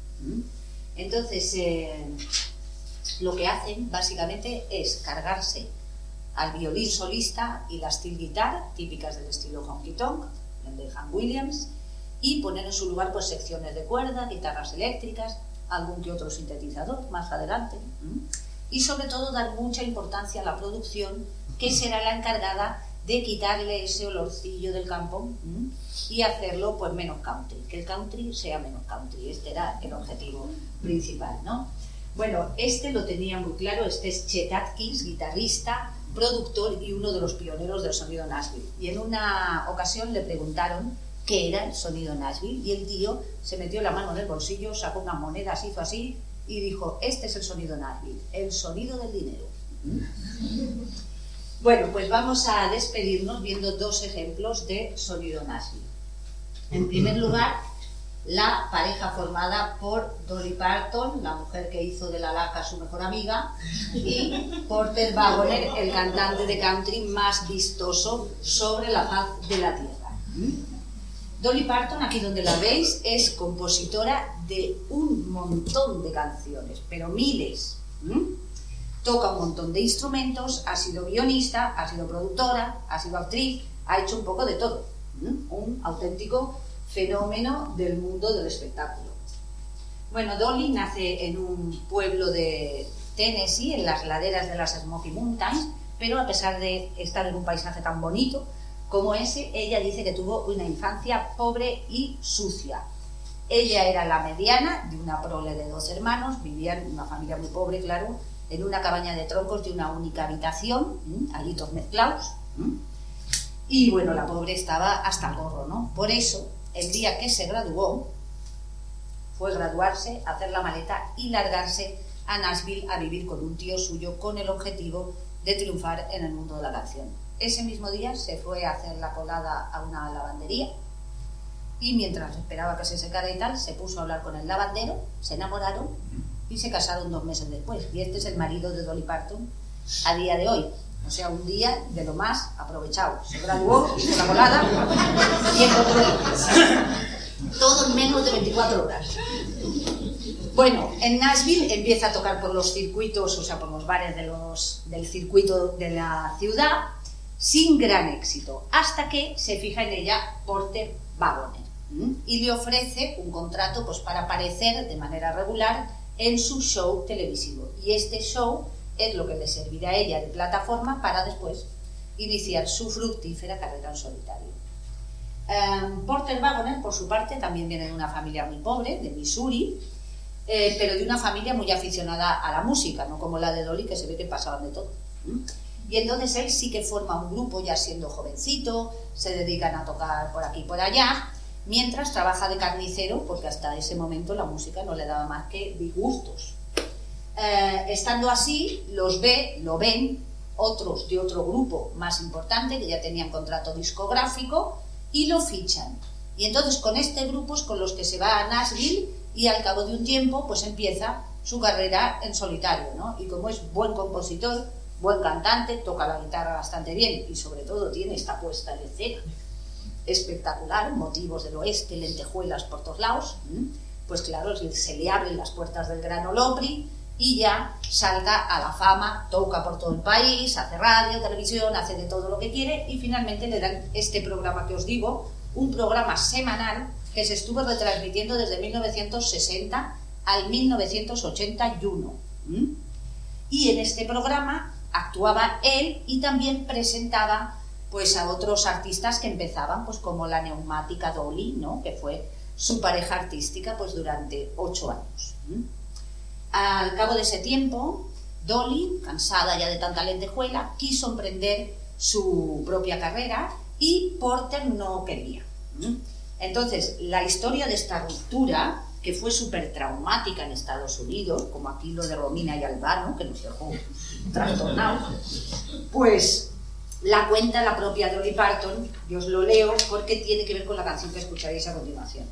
Entonces, eh, lo que hacen básicamente es cargarse al violín solista y la steel guitar, típicas del estilo honky tonk, de Han Williams, y poner en su lugar pues secciones de cuerda, guitarras eléctricas, algún que otro sintetizador más adelante, y sobre todo dar mucha importancia a la producción, que será la encargada de quitarle ese olorcillo del campo y hacerlo pues menos country, que el country sea menos country, este era el objetivo principal, ¿no? Bueno, este lo tenía muy claro, este es Chet Atkins, guitarrista, productor y uno de los pioneros del sonido Nashville. Y en una ocasión le preguntaron qué era el sonido Nashville y el tío se metió la mano en el bolsillo, sacó unas monedas, hizo así y dijo, este es el sonido Nashville, el sonido del dinero. Bueno, pues vamos a despedirnos viendo dos ejemplos de sonido Nashville. En primer lugar, la pareja formada por Dolly Parton, la mujer que hizo de la laca su mejor amiga, y Porter Wagoner, el cantante de country más vistoso sobre la faz de la tierra. Dolly Parton, aquí donde la veis, es compositora de un montón de canciones, pero miles. Toca un montón de instrumentos, ha sido guionista, ha sido productora, ha sido actriz, ha hecho un poco de todo. Un auténtico fenómeno del mundo del espectáculo. Bueno, Dolly nace en un pueblo de Tennessee, en las laderas de las Smoky Mountains, pero a pesar de estar en un paisaje tan bonito como ese, ella dice que tuvo una infancia pobre y sucia. Ella era la mediana de una prole de dos hermanos, vivían en una familia muy pobre, claro, en una cabaña de troncos de una única habitación, todos mezclados. Y bueno, la pobre estaba hasta el gorro, ¿no? Por eso el día que se graduó, fue graduarse, hacer la maleta y largarse a Nashville a vivir con un tío suyo con el objetivo de triunfar en el mundo de la canción. Ese mismo día se fue a hacer la colada a una lavandería y mientras esperaba que se secara y tal, se puso a hablar con el lavandero, se enamoraron y se casaron dos meses después. Y este es el marido de Dolly Parton a día de hoy. O sea, un día de lo más aprovechado. Se graduó, hizo la colada y encontró. Todo en menos de 24 horas. Bueno, en Nashville empieza a tocar por los circuitos, o sea, por los bares de los, del circuito de la ciudad, sin gran éxito, hasta que se fija en ella Porter Wagoner y le ofrece un contrato pues, para aparecer de manera regular en su show televisivo. Y este show es lo que le servirá a ella de plataforma para después iniciar su fructífera carrera en solitario. Eh, Porter Wagoner, por su parte, también viene de una familia muy pobre, de Missouri, eh, pero de una familia muy aficionada a la música, no como la de Dolly, que se ve que pasaban de todo. Y entonces él sí que forma un grupo ya siendo jovencito, se dedican a tocar por aquí y por allá, mientras trabaja de carnicero, porque hasta ese momento la música no le daba más que disgustos. Eh, estando así, los ve, lo ven otros de otro grupo más importante que ya tenían contrato discográfico y lo fichan. Y entonces con este grupo es con los que se va a Nashville y al cabo de un tiempo pues empieza su carrera en solitario, ¿no? Y como es buen compositor, buen cantante, toca la guitarra bastante bien y sobre todo tiene esta puesta en escena espectacular, motivos del oeste, lentejuelas por todos lados, pues claro, se le abren las puertas del Gran Ole Opry y ya salta a la fama, toca por todo el país, hace radio, televisión, hace de todo lo que quiere y finalmente le dan este programa que os digo, un programa semanal que se estuvo retransmitiendo desde 1960 al 1981. ¿m? Y en este programa actuaba él y también presentaba pues a otros artistas que empezaban, pues como la neumática Dolly, que fue su pareja artística pues durante ocho años. Al cabo de ese tiempo, Dolly, cansada ya de tanta lentejuela, quiso emprender su propia carrera y Porter no quería. Entonces, la historia de esta ruptura, que fue súper traumática en Estados Unidos, como aquí lo de Romina y Albano, que nos dejó trastornados, pues la cuenta la propia Dolly Parton, y os lo leo porque tiene que ver con la canción que escucharéis a continuación.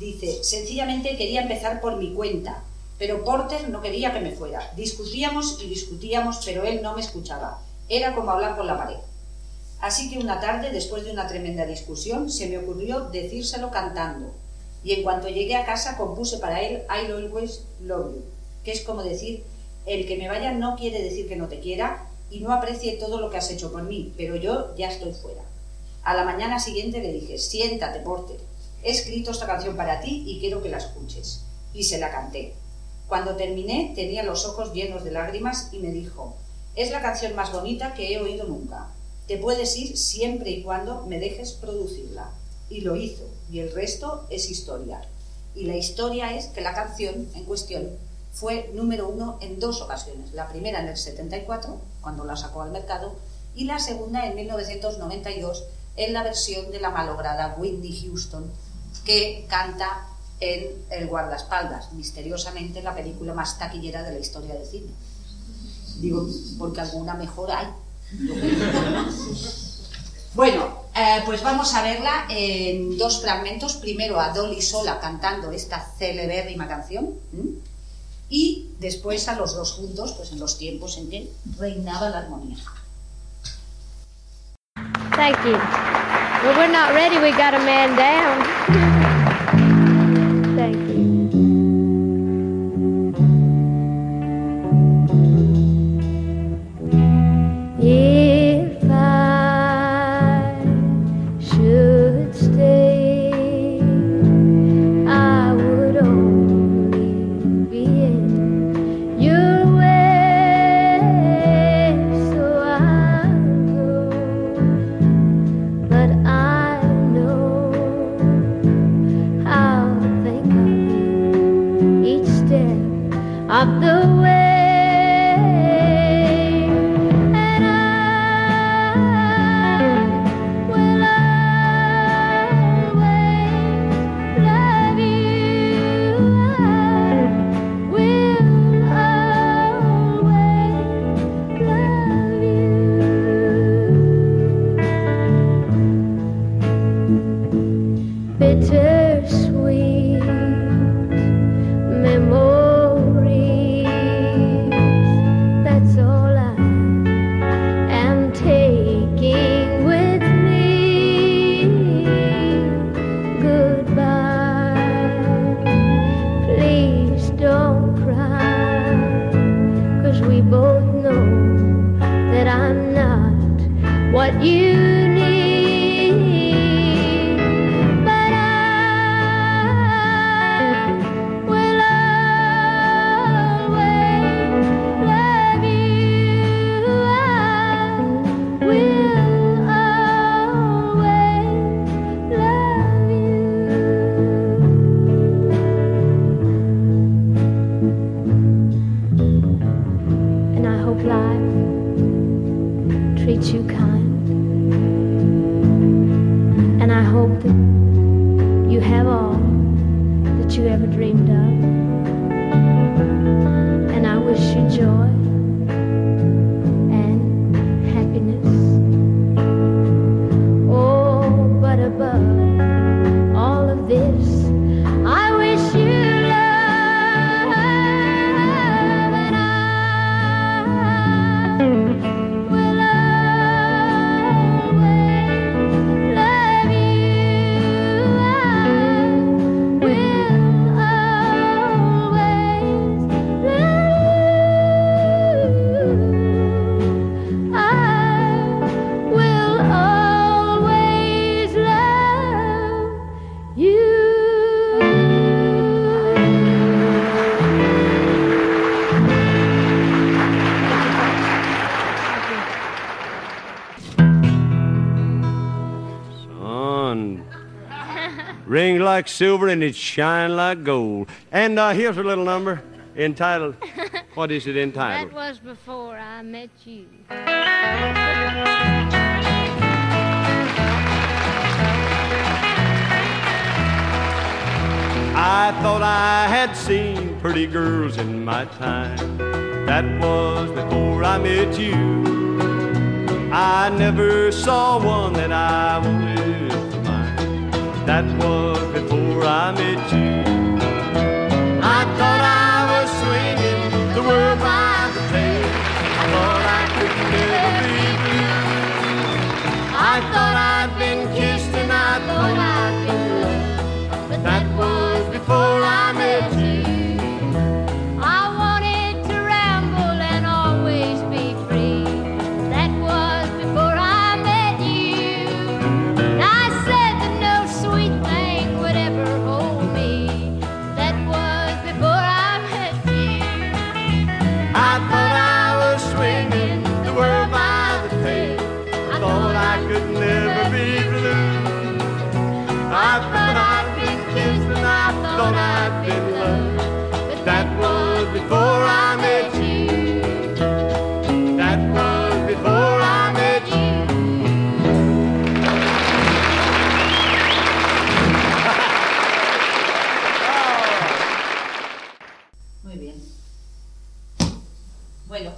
Dice, sencillamente quería empezar por mi cuenta, pero Porter no quería que me fuera. Discutíamos y discutíamos, pero él no me escuchaba. Era como hablar con la pared. Así que una tarde, después de una tremenda discusión, se me ocurrió decírselo cantando. Y en cuanto llegué a casa compuse para él I'll always love you, que es como decir, el que me vaya no quiere decir que no te quiera y no aprecie todo lo que has hecho por mí, pero yo ya estoy fuera. A la mañana siguiente le dije, siéntate, Porter, he escrito esta canción para ti y quiero que la escuches. Y se la canté. Cuando terminé tenía los ojos llenos de lágrimas y me dijo, es la canción más bonita que he oído nunca. Te puedes ir siempre y cuando me dejes producirla. Y lo hizo, y el resto es historia. Y la historia es que la canción en cuestión fue número uno en dos ocasiones. La primera en el 74, cuando la sacó al mercado, y la segunda en 1992 en la versión de la malograda Whitney Houston, que canta en El guardaespaldas, misteriosamente la película más taquillera de la historia del cine. Digo, porque alguna mejor hay. Bueno, eh, pues vamos a verla en dos fragmentos. Primero a Dolly sola cantando esta celebérrima canción. ¿m? Y después a los dos juntos, pues en los tiempos en que reinaba la armonía. Thank you. Well, we're not ready. We got a man down. I'm not what you like silver and it shine like gold. And uh, here's a little number entitled, what is it entitled? That was before I met you. I thought I had seen pretty girls in my time. That was before I met you. I never saw one that I wanted for mine. That was before I met you.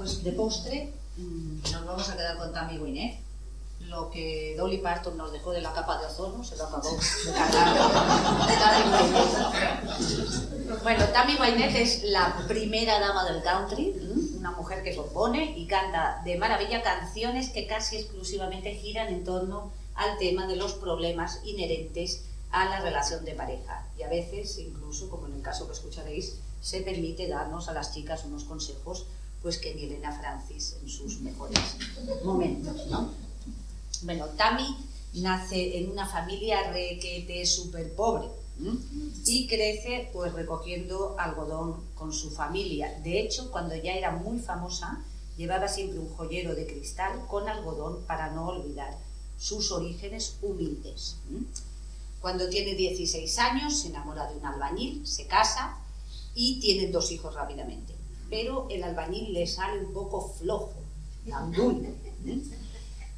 Pues de postre mm, nos vamos a quedar con Tammy Wynette. Lo que Dolly Parton nos dejó de la capa de ozono se lo acabó de cargar. Bueno, Tammy Wynette es la primera dama del country, ¿m? una mujer que compone y canta de maravilla canciones que casi exclusivamente giran en torno al tema de los problemas inherentes a la relación de pareja. Y a veces, incluso, como en el caso que escucharéis, se permite darnos a las chicas unos consejos pues que vienen a Francis en sus mejores momentos, ¿no? Bueno, Tammy nace en una familia requete súper pobre y crece pues recogiendo algodón con su familia. De hecho, cuando ya era muy famosa, llevaba siempre un joyero de cristal con algodón para no olvidar sus orígenes humildes. Cuando tiene 16 años, se enamora de un albañil, se casa y tienen dos hijos rápidamente. Pero el albañil le sale un poco flojo, gandul. ¿m?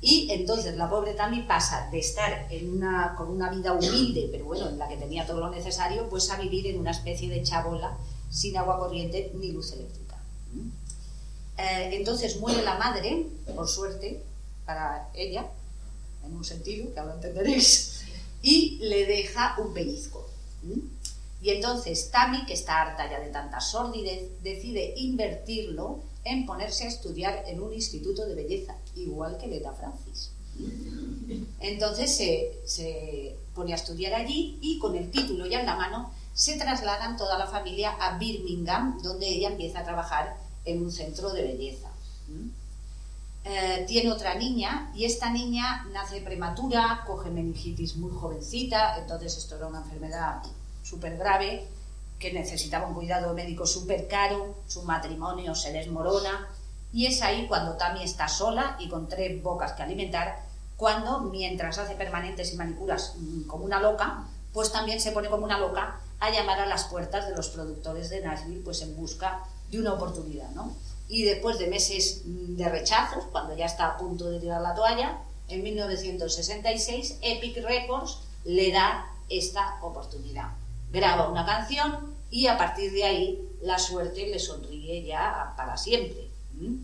Y entonces la pobre Tammy pasa de estar en una, con una vida humilde, pero bueno, en la que tenía todo lo necesario, pues a vivir en una especie de chabola sin agua corriente ni luz eléctrica. ¿m? Eh, entonces muere la madre, por suerte, para ella, en un sentido, que ahora entenderéis, y le deja un pellizco. Y entonces Tammy, que está harta ya de tanta sordidez, decide invertirlo en ponerse a estudiar en un instituto de belleza, igual que Leta Francis. Entonces se, se pone a estudiar allí y con el título ya en la mano se trasladan toda la familia a Birmingham, donde ella empieza a trabajar en un centro de belleza. eh, tiene otra niña y esta niña nace prematura, coge meningitis muy jovencita, entonces esto era una enfermedad súper grave que necesitaba un cuidado médico súper caro, su matrimonio se desmorona y es ahí cuando Tammy está sola y con tres bocas que alimentar, cuando mientras hace permanentes y manicuras mm, como una loca, pues también se pone como una loca a llamar a las puertas de los productores de Nashville pues en busca de una oportunidad, ¿no? Y después de meses mm, de rechazos, cuando ya está a punto de tirar la toalla, en 1966 Epic Records le da esta oportunidad. Graba una canción y a partir de ahí la suerte le sonríe ya para siempre,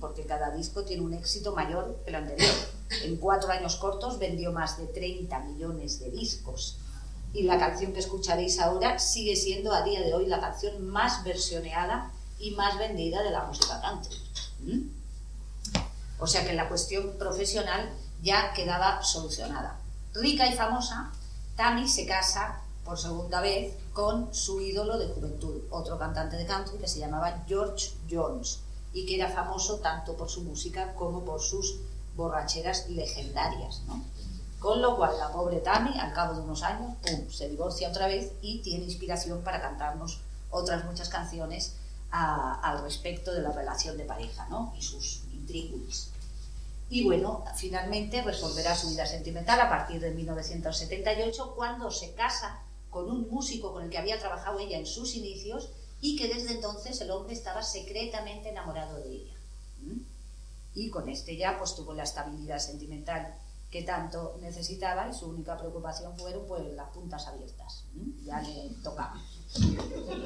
porque cada disco tiene un éxito mayor que el anterior. En cuatro años cortos vendió más de 30 millones de discos y la canción que escucharéis ahora sigue siendo a día de hoy la canción más versioneada y más vendida de la música country. O sea que la cuestión profesional ya quedaba solucionada. Rica y famosa, Tammy se casa por segunda vez con su ídolo de juventud, otro cantante de country que se llamaba George Jones y que era famoso tanto por su música como por sus borracheras legendarias. ¿no? Con lo cual la pobre Tammy, al cabo de unos años, pum, se divorcia otra vez y tiene inspiración para cantarnos otras muchas canciones a- al respecto de la relación de pareja ¿no? y sus intríngulis. Y bueno, finalmente resolverá su vida sentimental a partir de 1978 cuando se casa con un músico con el que había trabajado ella en sus inicios y que desde entonces el hombre estaba secretamente enamorado de ella. ¿Mm? Y con este ya pues tuvo la estabilidad sentimental que tanto necesitaba y su única preocupación fueron pues las puntas abiertas. ¿Mm? Ya le tocaba.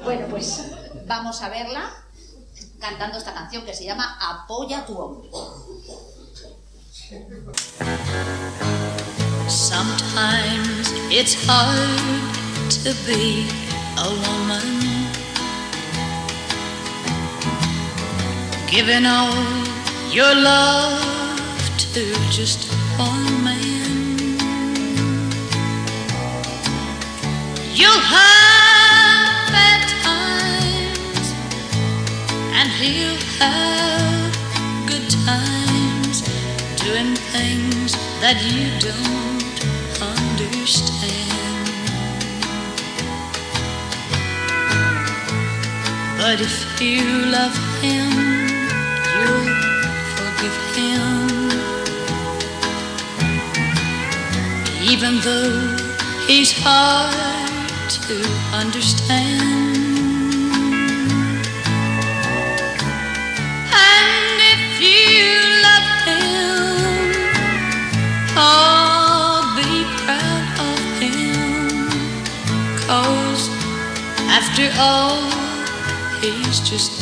Bueno, pues vamos a verla cantando esta canción que se llama Apoya tu hombre. Sometimes it's hard to be a woman. Giving all your love to just one man. You'll have bad times, and he'll have good times doing things that you don't understand. But if you love him, you'll forgive him. Even though he's hard to understand. And if you love him, oh, be proud of him. Cause after all, is just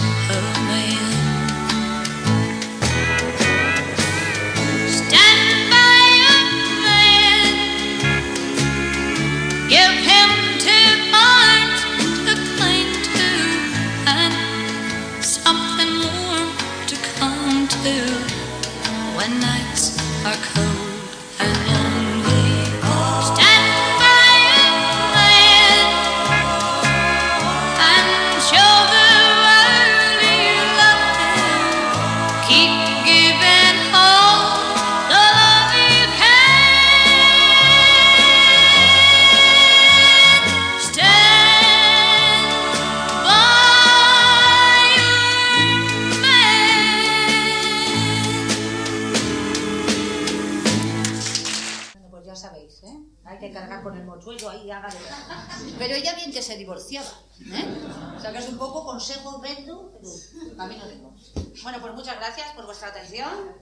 consejo vendo, pero a mí no tengo. Bueno, pues muchas gracias por vuestra atención.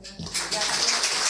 Sabéis.